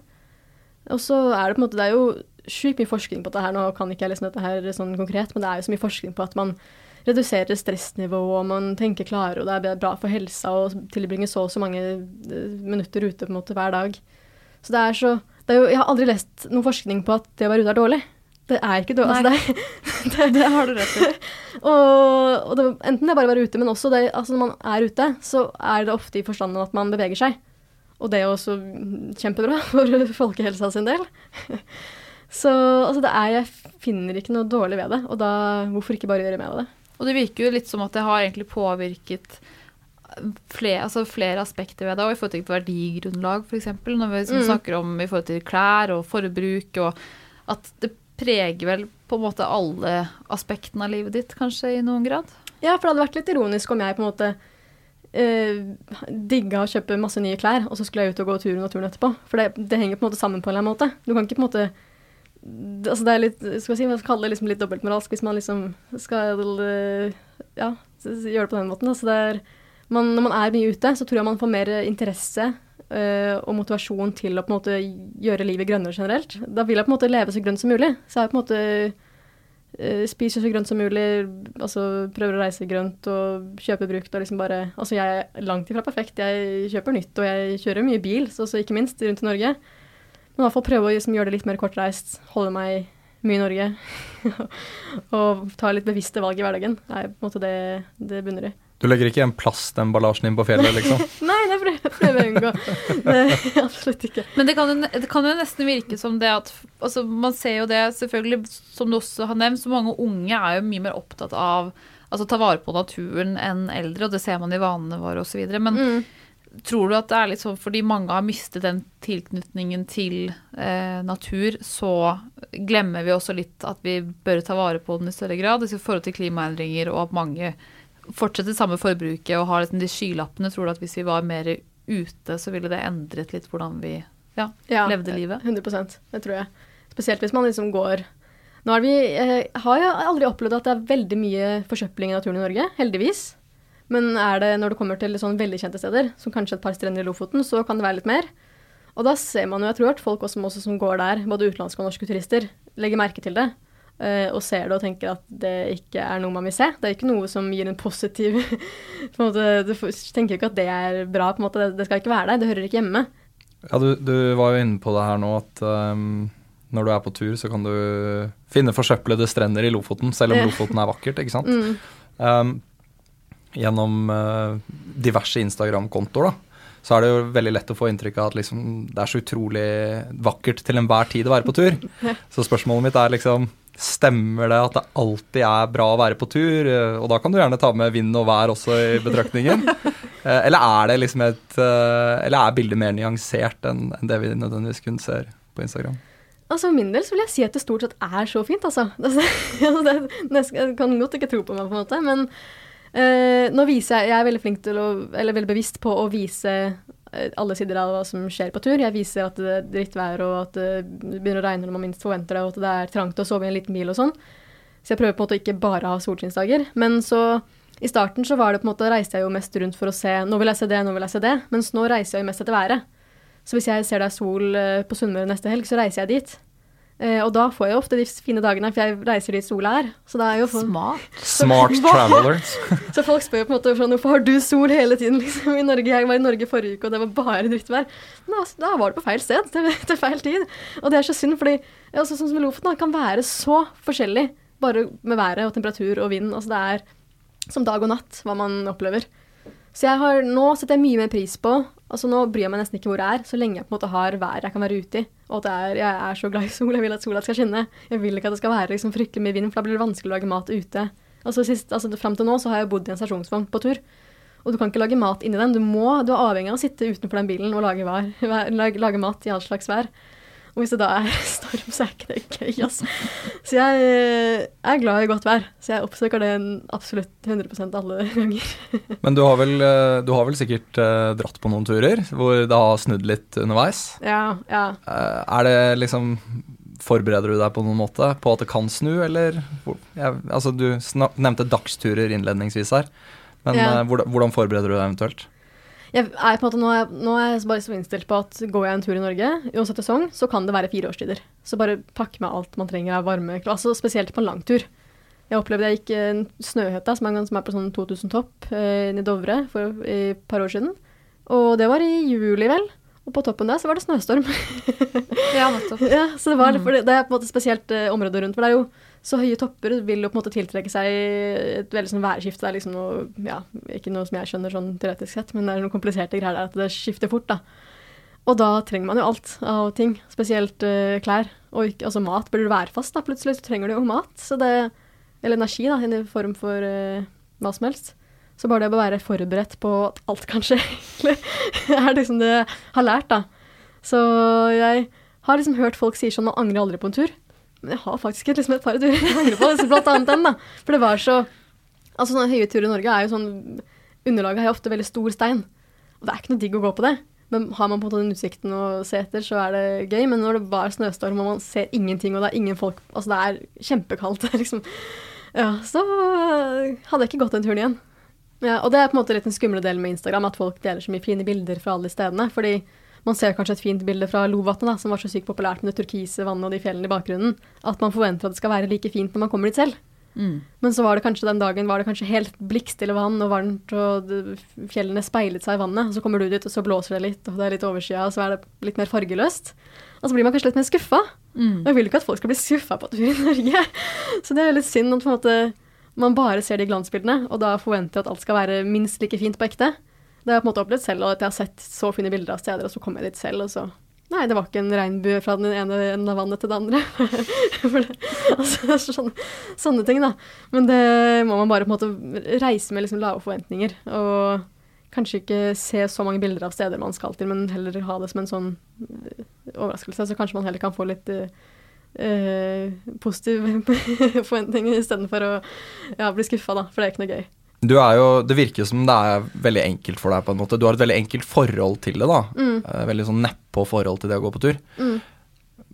Og så er det på en måte Det er jo sjukt mye forskning på dette her, nå kan ikke jeg liksom dette her sånn konkret, men det er jo så mye forskning på at man reduserer stressnivået, og man tenker klarere, og det er bra for helsa å tilbringe så og så mange eh, minutter ute på en måte hver dag. Så det er så det er jo, Jeg har aldri lest noen forskning på at det å være ute er dårlig. Det er ikke dårlig. Altså, det, det, det har du rett i. og, og det, enten det er bare å være ute, men også det, altså når man er ute, så er det ofte i forstanden at man beveger seg. Og det er også kjempebra for folkehelsa sin del. Så altså det er, jeg finner ikke noe dårlig ved det, og da hvorfor ikke bare gjøre mer av det? Og det virker jo litt som at det har egentlig påvirket flere, altså flere aspekter ved det, og i forhold til verdigrunnlag, f.eks. Når vi Mm. snakker om i forhold til klær og forbruk, og at det preger vel på en måte alle aspektene av livet ditt, kanskje, i noen grad? Ja, for det hadde vært litt ironisk om jeg på en måte eh, digga å kjøpe masse nye klær, og så skulle jeg ut og gå tur i naturen etterpå. For det, det henger på en måte sammen på en eller annen måte. Du kan ikke på en måte Altså det er litt skal jeg si, man skal kalle det liksom litt dobbeltmoralsk hvis man liksom skal eh, ja, gjøre det på den måten. Altså det er, man, når man er mye ute, så tror jeg man får mer interesse og motivasjon til å på en måte gjøre livet grønnere generelt. Da vil jeg på en måte leve så grønt som mulig. Så jeg på en måte eh, spiser så grønt som mulig, altså prøver å reise grønt og kjøpe brukt og liksom bare Altså jeg er langt ifra perfekt. Jeg kjøper nytt, og jeg kjører mye bil, så så ikke minst rundt i Norge. Men i hvert fall prøve å liksom gjøre det litt mer kortreist, holde meg mye i Norge. og ta litt bevisste valg i hverdagen. Det er på en måte det det bunner i. Du legger ikke igjen plastemballasjen inn på fjellet, liksom? Nei, det prøver jeg å unngå. Det, absolutt ikke. Men det kan, jo, det kan jo nesten virke som det at altså Man ser jo det selvfølgelig, som du også har nevnt, så mange unge er jo mye mer opptatt av altså ta vare på naturen enn eldre, og det ser man i vanene våre osv. Men Mm. tror du at det er litt sånn fordi mange har mistet den tilknytningen til eh, natur, så glemmer vi også litt at vi bør ta vare på den i større grad i forhold til klimaendringer, og at mange fortsetter samme forbruket og har liksom de skylappene. Tror du at hvis vi var mer ute, så ville det endret litt hvordan vi ja, Ja, levde livet? 100% det tror jeg. Spesielt hvis man liksom går Nå har vi eh, har jo aldri opplevd at det er veldig mye forsøpling i naturen i Norge, heldigvis. Men er det når det kommer til sånn veldig kjente steder, som kanskje et par strender i Lofoten, så kan det være litt mer. Og da ser man jo, jeg tror at folk også, også som går der, både utenlandske og norske turister, legger merke til det. Eh, og ser det og tenker at det ikke er noe man vil se. Det er ikke noe som gir en positiv på en måte, Du tenker ikke at det er bra. på en måte, Det, det skal ikke være der. Det hører ikke hjemme. Ja, du, du var jo inne på det her nå at um, når du er på tur, så kan du finne forsøplede strender i Lofoten, selv om Lofoten er vakkert, ikke sant. Mm. Um, gjennom uh, diverse Instagram-kontoer, da, så er det jo veldig lett å få inntrykk av at liksom, det er så utrolig vakkert til enhver tid å være på tur. Så spørsmålet mitt er liksom Stemmer det at det alltid er bra å være på tur? Eh, Og da kan du gjerne ta med vind og vær også i betraktningen. Eh, Eller er det liksom et eh, Eller er bildet mer nyansert enn det vi nødvendigvis kun ser på Instagram? Altså For min del så vil jeg si at det stort sett er så fint, altså. altså det, jeg kan godt ikke tro på meg, på en måte, men eh, nå viser jeg Jeg er veldig flink til å Eller veldig bevisst på å vise alle sider av hva som skjer på tur. Jeg viser at det er drittvær, og at det begynner å regne når man minst forventer det, og at det er trangt å sove i en liten bil og sånn. Så jeg prøver på en måte ikke bare ha solskinnsdager. Men så i starten så var det på en måte, reiste jeg jo mest rundt for å se Nå vil jeg se det, nå vil jeg se det. Mens nå reiser jeg jo mest etter været. Så hvis jeg ser det er sol eh, på Sunnmøre neste helg, så reiser jeg dit. Eh, og da får jeg ofte de fine dagene, for jeg reiser dit sola er. Så, det er jo for, Smart. Smart traveler. så folk spør jo på en måte sånn, hvorfor har du sol hele tiden liksom, i Norge. Jeg var i Norge forrige uke, og det var bare drittvær. Men altså, da var det på feil sted til, til feil tid. Og det er så synd, fordi altså, sånn som i Lofoten da, kan være så forskjellig bare med været og temperatur og vind. Altså det er som dag og natt hva man opplever. Så jeg har, nå setter jeg mye mer pris på altså Nå bryr jeg meg nesten ikke hvor jeg er, så lenge jeg på en måte har vær jeg kan være ute i. Og at jeg er så glad i sol. Jeg vil at sola skal skinne. Jeg vil ikke at det skal være liksom, fryktelig mye vind, for da blir det vanskelig å lage mat ute. Altså, sist, altså Fram til nå så har jeg bodd i en stasjonsvogn på tur. Og du kan ikke lage mat inni den. Du, må, du er avhengig av å sitte utenfor den bilen og lage, var, lage mat i all slags vær. Og hvis det da er storm, så er ikke det gøy, altså. Så jeg eh, er glad i godt vær. Så jeg oppsøker det absolutt 100% alle ganger. Men du har vel, eh, du har vel sikkert eh, dratt på noen turer hvor det har snudd litt underveis? Ja, ja. Er det liksom Forbereder du deg på noen måte på at det kan snu, eller jeg, Altså, du nevnte dagsturer innledningsvis her. Men Ja. hvordan forbereder du deg eventuelt? Jeg er på en måte, nå, er, nå er jeg bare så innstilt på at går jeg en tur i Norge, uansett sesong, så kan det være fire årstider. Så bare pakk med alt man trenger av varme, altså spesielt på en lang tur. Jeg opplevde jeg gikk en snøhette som er, som er på sånn 2000 topp, eh, i Dovre for et par år siden. Og det var i juli, vel. Og på toppen der så var det snøstorm. Ja, nettopp. ja, så det, var, for det, det er på en måte spesielt eh, området rundt. For det er jo så høye topper vil jo på en måte tiltrekke seg et veldig sånn værskifte. Det er liksom noe, ja, ikke noe som jeg skjønner sånn teoretisk sett, men det er noen kompliserte greier der at det skifter fort, da. Og da trenger man jo alt av ting, spesielt uh, klær. Og ikke, altså mat. Blir du værfast, da plutselig, så trenger du jo mat. Så det, eller energi, da, i form for uh, hva som helst. Så bare det å være forberedt på at alt kan skje, er liksom det jeg har lært, da. Så jeg har liksom hørt folk si sånn, man angrer aldri på en tur. Men jeg har faktisk et, liksom et par turer jeg angrer på, blant annet den, da. For det var så Altså sånne høye turer i Norge er jo sånn Underlaget har jo ofte veldig stor stein. Og det er ikke noe digg å gå på det. Men har man på en måte den utsikten å se etter, så er det gøy. Men når det var snøstorm og man ser ingenting, og det er ingen folk Altså det er kjempekaldt, liksom. Ja, så hadde jeg ikke gått den turen igjen. Ja, og det er på en måte litt den skumle delen med Instagram, at folk deler så mye fine bilder fra alle de stedene. Fordi man ser kanskje et fint bilde fra Lovatnet, som var så sykt populært med det turkise vannet og de fjellene i bakgrunnen, at man forventer at det skal være like fint når man kommer dit selv. Mm. Men så var det kanskje den dagen var det kanskje helt blikkstille vann og varmt, og fjellene speilet seg i vannet. Og så kommer du dit, og så blåser det litt, og det er litt overskya, og så er det litt mer fargeløst. Og så blir man kanskje litt mer skuffa. Mm. Og jeg vil ikke at folk skal bli skuffa på tur i Norge. Så det er litt synd at måte, man bare ser de glansbildene, og da forventer at alt skal være minst like fint på ekte. Det har jeg på en måte opplevd selv, og at jeg har sett så fine bilder av steder, og så kommer jeg dit selv, og så Nei, det var ikke en regnbue fra den ene enden av vannet til det andre. Det, altså, sånne, sånne ting, da. Men det må man bare på en måte reise med liksom lave forventninger. Og kanskje ikke se så mange bilder av steder man skal til, men heller ha det som en sånn eh, overraskelse. Så kanskje man heller kan få litt uh, positive forventninger forventning istedenfor å ja, bli skuffa, da. For det er ikke noe gøy. Du er jo, Det virker som det er veldig enkelt for deg. på en måte. Du har et veldig enkelt forhold til det. da. Mm. Eh, Veldig sånn nedpå forhold til det å gå på tur. Mm.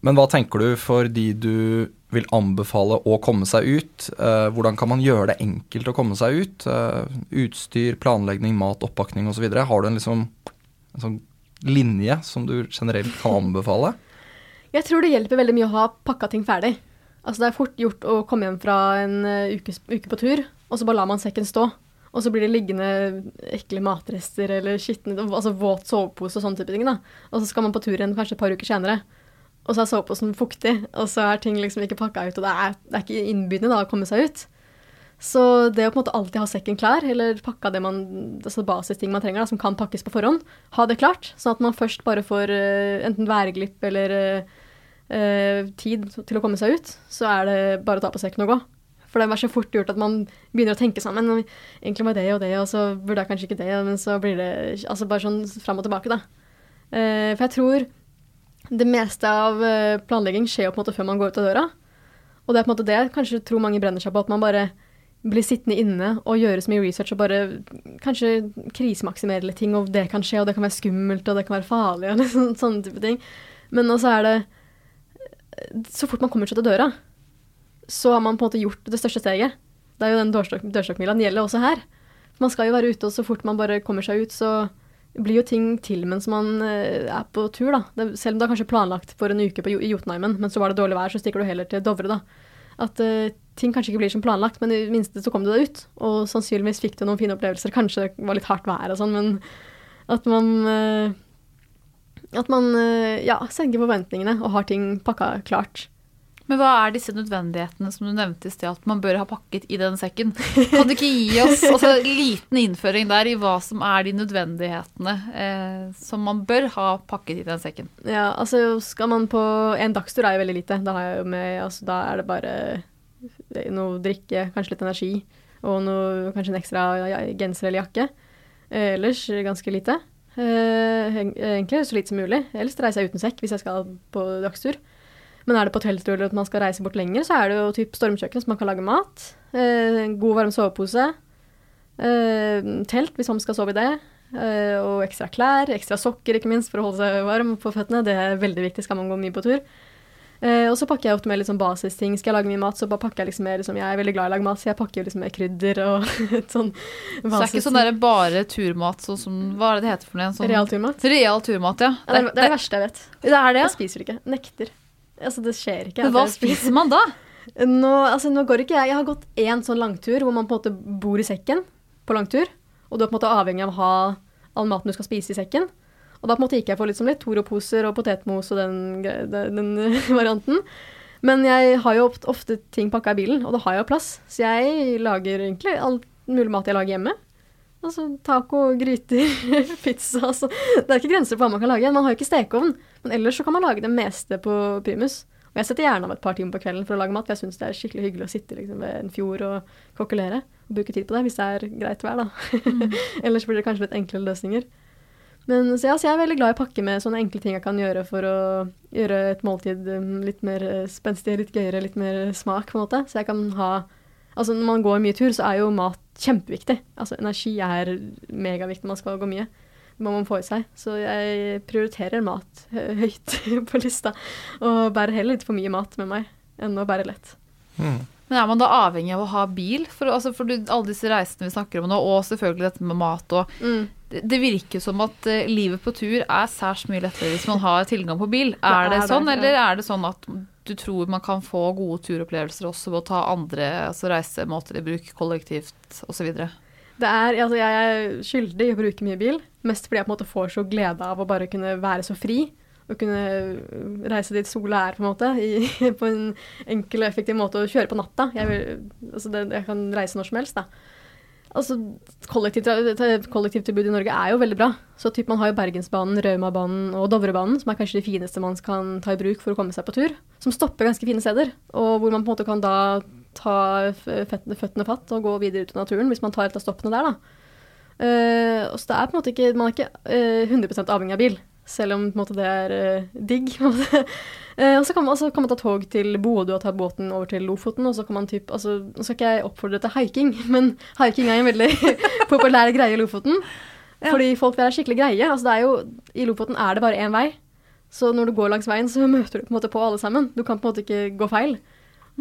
Men hva tenker du for de du vil anbefale å komme seg ut? Eh, hvordan kan man gjøre det enkelt å komme seg ut? Eh, utstyr, planlegging, mat, oppakning osv. Har du en, liksom, en sånn linje som du generelt kan anbefale? Jeg tror det hjelper veldig mye å ha pakka ting ferdig. Altså Det er fort gjort å komme hjem fra en uke, uke på tur, og så bare lar man sekken stå. Og så blir det liggende ekle matrester eller skitne, altså våt sovepose og sånne type ting. da. Og så skal man på tur igjen kanskje et par uker senere, og så er soveposen fuktig, og så er ting liksom ikke pakka ut, og det er, det er ikke innbydende da å komme seg ut. Så det å på en måte alltid ha sekken klar, eller pakka det man, altså basisting man trenger, da, som kan pakkes på forhånd, ha det klart, sånn at man først bare får uh, enten værglipp eller uh, tid til å komme seg ut, så er det bare å ta på sekken og gå. For det er så fort gjort at man begynner å tenke sammen. «Oi, Egentlig var det og det, og så burde jeg kanskje ikke det, men så blir det altså bare sånn fram og tilbake, da. Eh, for jeg tror det meste av eh, planlegging skjer jo på en måte før man går ut av døra. Og det er på en måte det jeg kanskje tror mange brenner seg på, at man bare blir sittende inne og gjøre så mye research og bare kanskje krisemaksimere litt ting, og det kan skje, og det kan være skummelt, og det kan være farlig, og sånne type ting. Men også er det Så fort man kommer seg til døra, så har man på en måte gjort det største steget. Det er jo den dørstokk, dørstokkmila. Den gjelder også her. Man skal jo være ute, og så fort man bare kommer seg ut, så blir jo ting til mens man eh, er på tur, da. Det, selv om det er kanskje planlagt for en uke på, i Jotunheimen, men så var det dårlig vær, så stikker du heller til Dovre, da. At uh, ting kanskje ikke blir som planlagt, men i det minste så kom du deg ut. Og sannsynligvis fikk du noen fine opplevelser. Kanskje det var litt hardt vær og sånn, men at man uh, At man uh, ja, senker forventningene og har ting pakka klart. Men hva er disse nødvendighetene som du nevnte i sted, at man bør ha pakket i den sekken? Kan du ikke gi oss altså, en liten innføring der i hva som er de nødvendighetene eh, som man bør ha pakket i den sekken? Ja, altså skal man på En dagstur er jo veldig lite. Da, med, altså, da er det bare noe drikke, kanskje litt energi, og noe, kanskje en ekstra genser eller jakke. Eh, ellers ganske lite. Eh, egentlig så lite som mulig. Ellers reiser jeg uten sekk hvis jeg skal på dagstur. Men er det på eller at man skal reise bort lenger, så er det jo typ stormkjøkken, så man kan lage mat. Eh, god, varm sovepose. Eh, telt, hvis man skal sove i det. Eh, og ekstra klær, ekstra sokker ikke minst, for å holde seg varm på føttene. Det er veldig viktig, skal man gå mye på tur. Eh, og så pakker jeg ofte med litt sånn basisting. Skal jeg lage mye mat, så bare pakker jeg liksom mer liksom, Jeg er veldig glad i å lage mat, så jeg pakker jo liksom med krydder og et sånn Så det er ikke sånn der bare turmat, sånn som Hva er det det heter for noe? Sånn, Real turmat. Real turmat, ja. Det, det, det er det verste jeg vet. det er det. Jeg spiser ikke. Nekter. Altså, det skjer ikke. Men hva spiser. man da? Nå, altså, nå går ikke jeg Jeg har gått én sånn langtur hvor man på en måte bor i sekken på langtur. Og du er på en måte avhengig av å ha all maten du skal spise i sekken. Og da på en måte gikk jeg for litt som litt Toro-poser og potetmos og den, den, den varianten. Men jeg har jo ofte, ting pakka i bilen, og da har jeg jo plass. Så jeg lager egentlig alt mulig mat jeg lager hjemme. Altså taco, gryter, pizza altså. Det er ikke grenser for hva man kan lage. Man har jo ikke stekeovn, men ellers så kan man lage det meste på primus. Og jeg setter gjerne av et par timer på kvelden for å lage mat, for jeg syns det er skikkelig hyggelig å sitte liksom, ved en fjord og kokkelere. Og bruke tid på det, hvis det er greit vær, da. ellers blir det kanskje litt enklere løsninger. Men så ja, så jeg er veldig glad i å pakke med sånne enkle ting jeg kan gjøre for å gjøre et måltid um, litt mer eh, spenstig, litt gøyere, litt mer smak, på en måte. Så jeg kan ha Altså når man går mye tur, så er jo mat kjempeviktig. Altså energi er megaviktig når man skal gå mye. Det må man få i seg. Så jeg prioriterer mat høyt på lista. Og bærer heller litt for mye mat med meg enn å bære lett. Men er man da avhengig av å ha bil? For, altså, for du, alle disse reisene vi snakker om nå, og selvfølgelig dette med mat og Mm. det, det virker som at eh, livet på tur er særs mye lettere hvis man har tilgang på bil. Er det, er det, sånn, ja. eller er det sånn at du tror man kan få gode turopplevelser også ved å ta andre altså reisemåter i bruk, kollektivt osv.? Det er, altså jeg er skyldig i å bruke mye bil, mest fordi jeg på en måte får så glede av å bare kunne være så fri. Og kunne reise dit sola er, på en måte, i, på en enkel og effektiv måte. Og kjøre på natta. Jeg, vil, altså det, jeg kan reise når som helst, da. Altså, kollektivt- Kollektivtilbudet i Norge er jo veldig bra. Så typ, man har jo Bergensbanen, Raumabanen og Dovrebanen, som er kanskje de fineste man kan ta i bruk for å komme seg på tur. Som stopper ganske fine steder, og hvor man på en måte kan da ta føttene, fatt og gå videre ut i naturen hvis man tar et av stoppene der, da. Uh, så det er på en måte ikke Man er ikke uh, 100 avhengig av bil, selv om måte, det er uh, digg. Eh, og så kan, man, så kan man ta tog til Bodø og ta båten over til Lofoten. Og så kan man typ, altså, Nå skal ikke jeg oppfordre til haiking, men haiking er en veldig populær greie i Lofoten. Fordi folk der er skikkelig greie. Altså, det er jo, I Lofoten er det bare én vei. Så når du går langs veien, så møter du på en måte på alle sammen. Du kan på en måte ikke gå feil.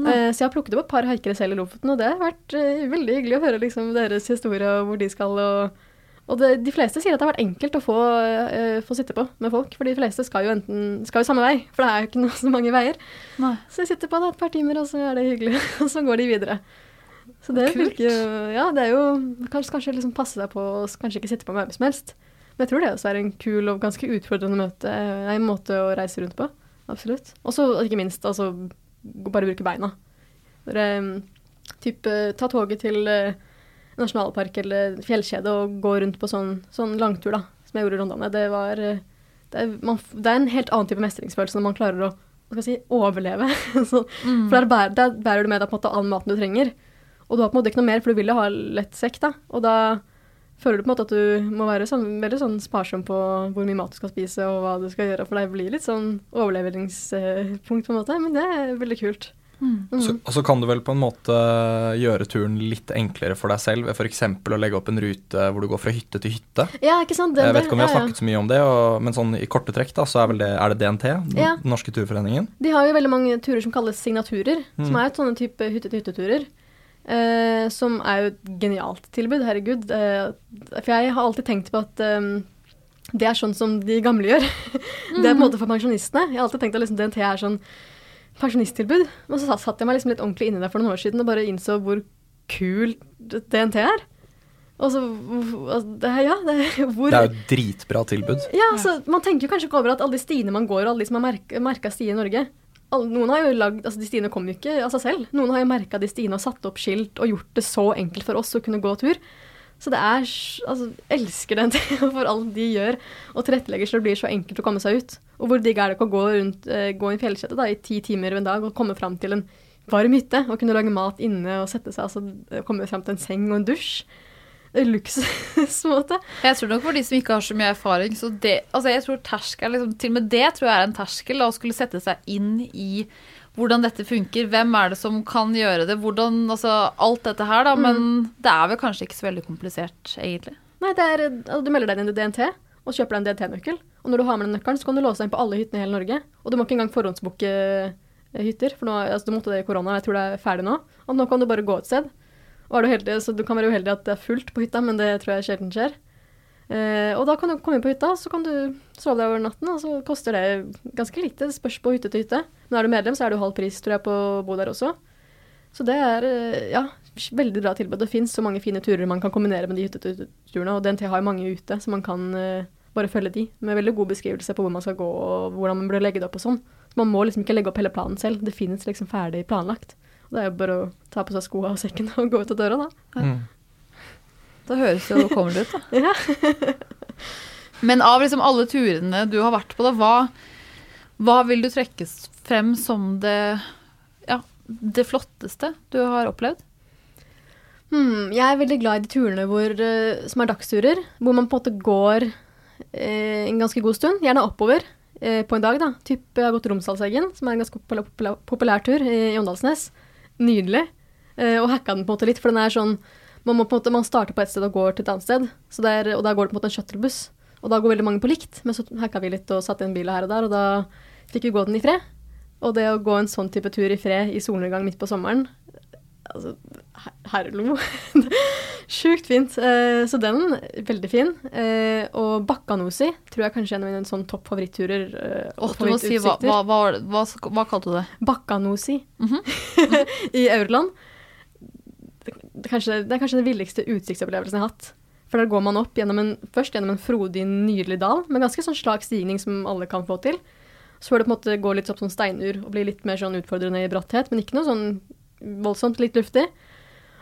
Uh, så jeg har plukket opp et par haikere selv i Lofoten, og det har vært uh, veldig hyggelig å høre liksom, deres historie og hvor de skal. Og, og det, de fleste sier at det har vært enkelt å få, uh, få sitte på med folk, for de fleste skal jo enten skal jo samme vei, for det er jo ikke noe, så mange veier. Nei. Så de sitter på det et par timer, og så er det hyggelig, og så går de videre. Så det Kult. virker jo Ja, det er jo Kanskje, kanskje liksom passe deg på å kanskje ikke sitte på med hvem som helst. Men jeg tror det også er en kul og ganske utfordrende møte, eh, en måte å reise rundt på. Absolutt. Og så ikke minst altså bare bruke beina. Dere, mm, eh, ta toget til eh, nasjonalpark eller fjellkjede og gå rundt på sånn, sånn langtur, da, som jeg gjorde i Rondane. Det var det er, man, det er en helt annen type mestringsfølelse når man klarer å skal si, overleve. så, For der bærer, der bærer du med deg på en måte all maten du trenger. Og du har på en måte ikke noe mer, for du vil jo ha lett sekk, da. Og da føler du på en måte at du må være sånn, veldig sånn sparsom på hvor mye mat du skal spise og hva du skal gjøre, for det blir litt sånn overleveringspunkt, på en måte. Men det er veldig kult. Mm. Så, og så kan du vel på en måte gjøre turen litt enklere for deg selv ved f.eks. å legge opp en rute hvor du går fra hytte til hytte. Ja, ikke sant? Det, Jeg vet ikke om vi har ja, ja. snakket så mye om det, og, men sånn i korte trekk da, så er, vel det, er det DNT, Den Ja. norske turforeningen. De har jo veldig mange turer som kalles signaturer, Mm. som er et sånne type hytte-til-hytte-turer. Eh, som er jo et genialt tilbud, herregud. Eh, for jeg har alltid tenkt på at eh, det er sånn som de gamle gjør. det er på en måte for pensjonistene. Jeg har alltid tenkt at liksom DNT er sånn pensjonisttilbud. Men så satt- jeg meg liksom litt ordentlig inni der det for noen år siden og bare innså hvor kul DNT er. Og så, altså, det ja, det hvor Det er jo et dritbra tilbud. ja, så Man tenker jo kanskje ikke over at alle de stiene man går, og alle de som har merka stier i Norge Noen har jo lagd, altså De stiene kom jo ikke av seg selv. Noen har jo merka de stiene og satt opp skilt og gjort det så enkelt for oss å kunne gå tur. Så det er Altså, elsker den for alt de gjør og tilrettelegger så det blir så enkelt å komme seg ut. Og hvor digg er det ikke å gå rundt, eh, gå i en da, i ti timer en dag og komme fram til en varm hytte og kunne lage mat inne og sette seg, altså komme fram til en seng og en dusj. Luksusmåte. Jeg tror nok for de som ikke har så mye erfaring, så det Altså, jeg tror terskel liksom, Til og med det tror jeg er en terskel, å skulle sette seg inn i hvordan dette funker. Hvem er det som kan gjøre det? Hvordan Altså, alt dette her, da. Men det er vel kanskje ikke så veldig komplisert, egentlig. Nei, det er, altså, du melder deg inn i DNT og kjøper deg en DNT-nøkkel. Og når du har med den nøkkelen, så kan du låse deg inn på alle hyttene i hele Norge. Og du må ikke engang forhåndsbooke eh, hytter, for nå, altså, du måtte det i korona, jeg tror det er ferdig nå. Og nå kan du bare gå et sted. Og du heldig, så du kan være uheldig at det er fullt på hytta, men det tror jeg sjelden skjer. Eh, og da kan du komme inn på hytta, så kan du sove der over natten, og så koster det ganske lite. Det spørs på hytte til hytte. Men er du medlem, så er det jo halv pris, tror jeg, på å bo der også. Så det er eh, ja, veldig bra tilbud. Det fins så mange fine turer man kan kombinere med de hytteturene, og DNT har jo mange ute, så man kan eh, bare følge de. Med veldig god beskrivelse på hvor man skal gå og hvordan man burde legge det opp og sånn. Så man må liksom ikke legge opp hele planen selv. Det finnes liksom ferdig planlagt. Det er jo bare å ta på seg skoa og sekken og gå ut av døra, da. Mm. Det høres jo det ut, da. Ja. Men av liksom alle turene du har vært på, da, hva, hva vil du trekke frem som det, ja, det flotteste du har opplevd? Hmm, jeg er veldig glad i de turene hvor, eh, som er dagsturer, hvor man på en måte går eh, en ganske god stund, gjerne oppover eh, på en dag. da. Typ, jeg har gått Romsdalseggen, som er en ganske populær, populær, tur i, i Åndalsnes. Nydelig. Eh, og hacka den på en måte litt, for den er sånn man, må på en måte, man starter på et sted og går til et annet sted, så det er, og da går det på en måte en shuttlebuss. Og da går veldig mange på likt, men så hacka vi litt og satte inn biler her og der, og da fikk vi gå den i fred. Og det å gå en sånn type tur i fred i solnedgang midt på sommeren, altså, herlo. Sjukt fint. Eh, så den, veldig fin. Eh, og Bakkanosi tror jeg kanskje er en av mine sånn topp favoritturer. Oh, du må si hva, hva, hva, hva, kalte du det? Bakkanosi i Aurland. Det, det, er kanskje, det er kanskje den villigste utsiktsopplevelsen jeg har hatt. For der går man opp gjennom en, først gjennom en frodig, nydelig dal, med ganske sånn slak stigning som alle kan få til. Så får det på en måte gå litt opp som steinur og bli litt mer sånn utfordrende i bratthet, men ikke noe sånn voldsomt, litt luftig.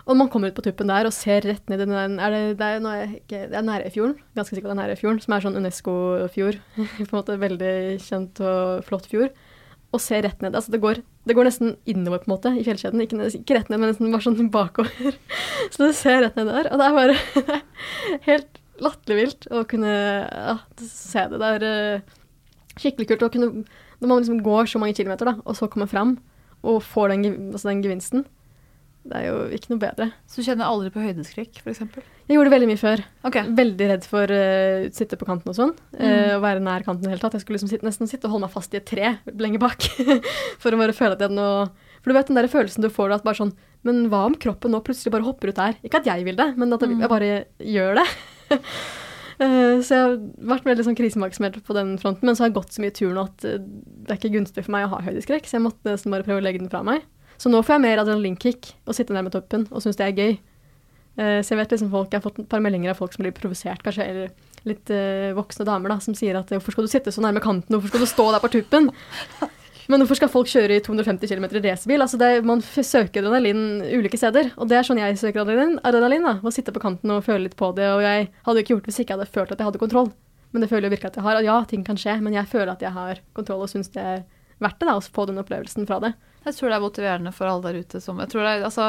Og man kommer ut på tuppen der og ser rett ned i den er det, det, er, nå er ikke, det er Nærøyfjorden, ganske sikkert det er Nærøyfjorden, som er sånn UNESCO-fjord. på en måte Veldig kjent og flott fjord. og ser rett ned. Altså det går, det går nesten innover på en måte i fjellkjeden. Ikke, ikke rett ned, men nesten bare sånn bakover. Så du ser rett ned der. Og det er bare helt latterlig vilt å kunne ja, se det. Det er eh, skikkelig kult å kunne Når man liksom går så mange kilometer, da, og så kommer fram og får den, altså den gevinsten. Det er jo ikke noe bedre. Så du kjenner aldri på høydeskrekk, f.eks.? Jeg gjorde det veldig mye før. Okay. Veldig redd for å sitte på kanten og sånn. Mm. Uh, Å være nær kanten i det hele tatt. Jeg skulle liksom sitte, nesten sitte og holde meg fast i et tre lenger bak. for å bare føle at jeg hadde noe For du vet den der følelsen du får da, at bare sånn Men hva om kroppen nå plutselig bare hopper ut der? Ikke at jeg vil det, men at jeg, Mm. jeg bare gjør det. Eh, så jeg har vært veldig sånn krisemaksimert på den fronten, men så har jeg gått så mye tur nå at eh, det er ikke gunstig for meg å ha høydeskrekk, så jeg måtte nesten bare prøve å legge den fra meg. Så nå får jeg mer adrenalinkick og sitte nærme toppen og syns det er gøy. Eh, Så jeg vet liksom folk, jeg har fått et par meldinger av folk som blir provosert, kanskje, eller litt uh, voksne damer, da, som sier at hvorfor skal du sitte så nærme kanten, hvorfor skal du stå der på tuppen? Men hvorfor skal folk kjøre i 250 km i racerbil? Altså det, man søker adrenalin ulike steder, og det er sånn jeg søker adrenalin, adrenalin da, å sitte på kanten og føle litt på det, og jeg hadde jo ikke gjort det hvis ikke jeg hadde følt at jeg hadde kontroll. Men det føler jeg virkelig at jeg har. Og ja, ting kan skje, men jeg føler at jeg har kontroll og syns det er verdt det da, å få den opplevelsen fra det. Jeg tror det er motiverende for alle der ute som Jeg er, altså,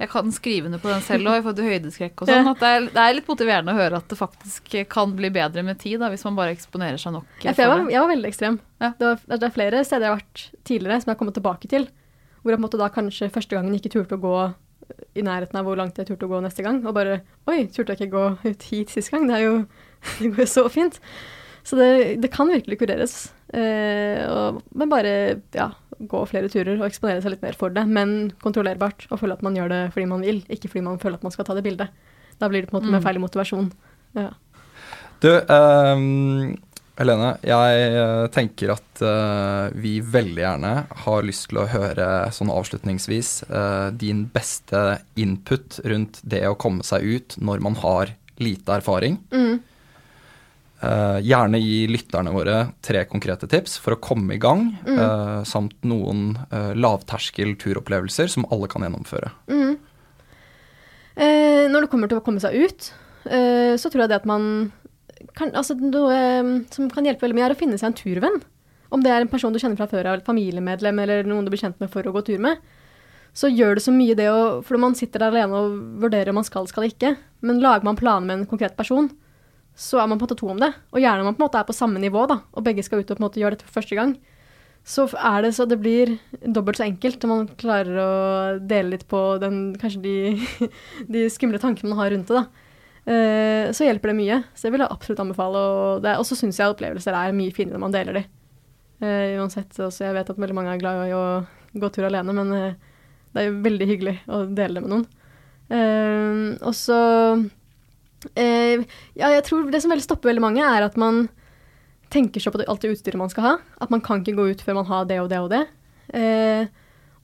jeg kan skrive under på den selv òg, i forhold til høydeskrekk og sånn. Det det er litt motiverende å høre at det faktisk kan bli bedre med tid, da, hvis man bare eksponerer seg nok. Jeg, jeg var, jeg var veldig ekstrem. Ja. Det, var, det er flere steder jeg har vært tidligere som jeg har kommet tilbake til, hvor jeg på en måte da kanskje første gangen ikke turte å gå i nærheten av hvor langt jeg turte å gå neste gang, og bare Oi, turte jeg ikke gå ut hit sist gang? Det er jo det går jo så fint. Så det, det kan virkelig kureres. Eh, og, men bare ja, gå flere turer og eksponere seg litt mer for det, men kontrollerbart, og føle at man gjør det fordi man vil, ikke fordi man føler at man skal ta det bildet. Da blir det på en måte med Mm. feil motivasjon. Ja. Du, um, Helene, jeg eh, tenker at uh, vi veldig gjerne har lyst til å høre sånn avslutningsvis uh, din beste input rundt det å komme seg ut når man har lite erfaring. Mm. Eh, gjerne gi lytterne våre tre konkrete tips for å komme i gang, Mm. uh, samt noen uh, lavterskel turopplevelser som alle kan gjennomføre. Mm. Eh, når det kommer til å komme seg ut, eh, så tror jeg det at man kan, altså Noe eh, som kan hjelpe veldig mye, er å finne seg en turvenn. Om det er en person du kjenner fra før av, et familiemedlem eller noen du blir kjent med for å gå tur med. Så gjør det så mye det å For man sitter der alene og vurderer om man skal, skal ikke. Men lager man planer med en konkret person, så er man på en måte to om det. Og gjerne man på en måte er på samme nivå, da, og begge skal ut og på en måte gjøre dette for første gang. Så er det så det blir dobbelt så enkelt når man klarer å dele litt på den, kanskje de, de skumle tankene man har rundt det. da. Uh, så hjelper det mye. Så det vil jeg absolutt anbefale. Det- og så syns jeg opplevelser er mye finere når man deler de. Uh, uansett. Også jeg vet at veldig mange er glad i å gå tur alene, men uh, det er jo veldig hyggelig å dele det med noen. Uh, og så eh, Ja, jeg tror det som veldig stopper veldig mange, er at man tenker seg på alt det utstyret man skal ha. At man kan ikke gå ut før man har det og det og det. Eh,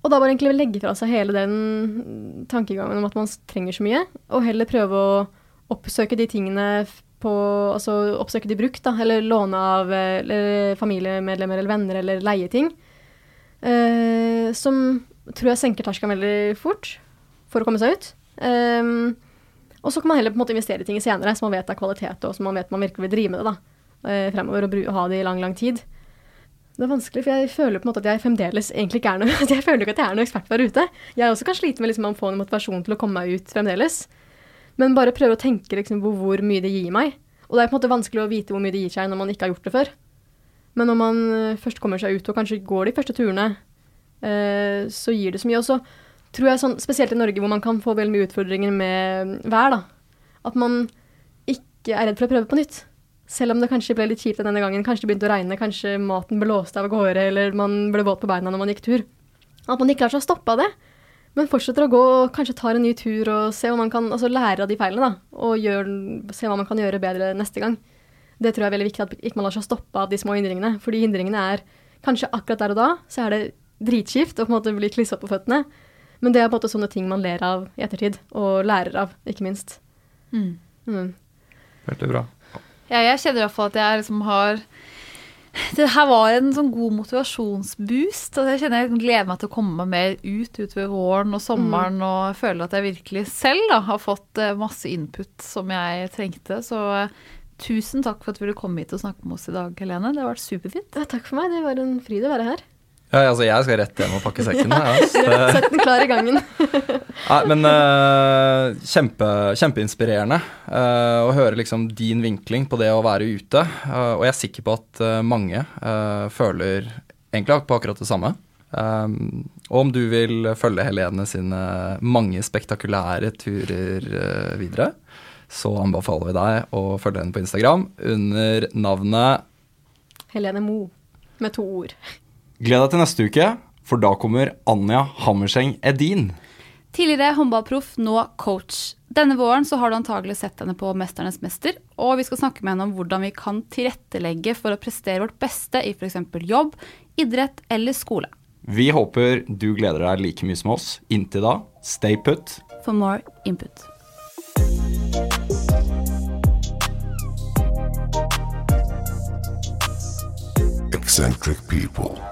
og da bare egentlig legge fra seg hele den tankegangen om at man trenger så mye, og heller prøve å oppsøke de tingene på Altså oppsøke de brukt, da, eller låne av eh, eller familiemedlemmer eller venner, eller leie ting. Eh, som tror jeg senker terskelen veldig fort for å komme seg ut. Um, og så kan man heller på en måte investere i ting senere som man vet er kvalitet, og som man vet man virkelig vil drive med det da, eh, fremover og ha det i lang, lang tid. Det er vanskelig, for jeg føler på en måte at jeg fremdeles egentlig ikke er noe Jeg føler ikke at jeg er noe ekspert der ute. Jeg også kan slite med liksom å få en motivasjon til å komme meg ut fremdeles. Men bare prøve å tenke liksom på hvor mye det gir meg. Og det er på en måte vanskelig å vite hvor mye det gir seg når man ikke har gjort det før. Men når man eh, først kommer seg ut og kanskje går de første turene, eh, så gir det så mye. Og så tror jeg sånn, spesielt i Norge hvor man kan få veldig mye utfordringer med vær, da, at man ikke er redd for å prøve på nytt. Selv om det kanskje ble litt kjipt denne gangen, kanskje det begynte å regne, kanskje maten blåste av gårde, eller man ble våt på beina når man gikk tur. At man ikke lar seg stoppe av det, men fortsetter å gå og kanskje tar en ny tur og se om man kan, altså lære av de feilene, da, og gjør, se hva man kan gjøre bedre neste gang. Det tror jeg er veldig viktig, at ikke man lar seg stoppe av de små hindringene. Fordi hindringene er kanskje akkurat der og da, så er det dritkjipt å bli klissa på føttene. Men det er på en måte sånne ting man ler av i ettertid, og lærer av, ikke minst. Mm. Mm. Veldig bra. Ja, jeg kjenner i hvert fall at jeg liksom har Det her var en sånn god motivasjonsboost. og Jeg kjenner jeg gleder meg til å komme meg mer ut utover våren og sommeren. Og jeg føler at jeg virkelig selv da, har fått eh, masse input som jeg trengte. Så eh, tusen takk for at du ville komme hit og snakke med oss i dag, Helene. Det har vært superfint. Ja, takk for meg, det var en fryd å være her. Ja, altså, jeg skal rett hjem og pakke sekken. Ja, Sett den klar i gangen. Nei, men uh, kjempe, kjempeinspirerende uh, å høre liksom din vinkling på det å være ute. Uh, og jeg er sikker på at mange føler egentlig på akkurat det samme. Um, og om du vil følge Helene sine mange spektakulære turer videre, så anbefaler vi deg å følge henne på Instagram under navnet Helene Mo, med to ord. Gled deg til neste uke, for da kommer Anja Hammerseng Edin. Tidligere håndballproff, nå coach. Denne våren så har du antagelig sett henne på 'Mesternes mester', og vi skal snakke med henne om hvordan vi kan tilrettelegge for å prestere vårt beste i f.eks. jobb, idrett eller skole. Vi håper du gleder deg like mye som oss. Inntil da, stay put. For more input. Eccentric people.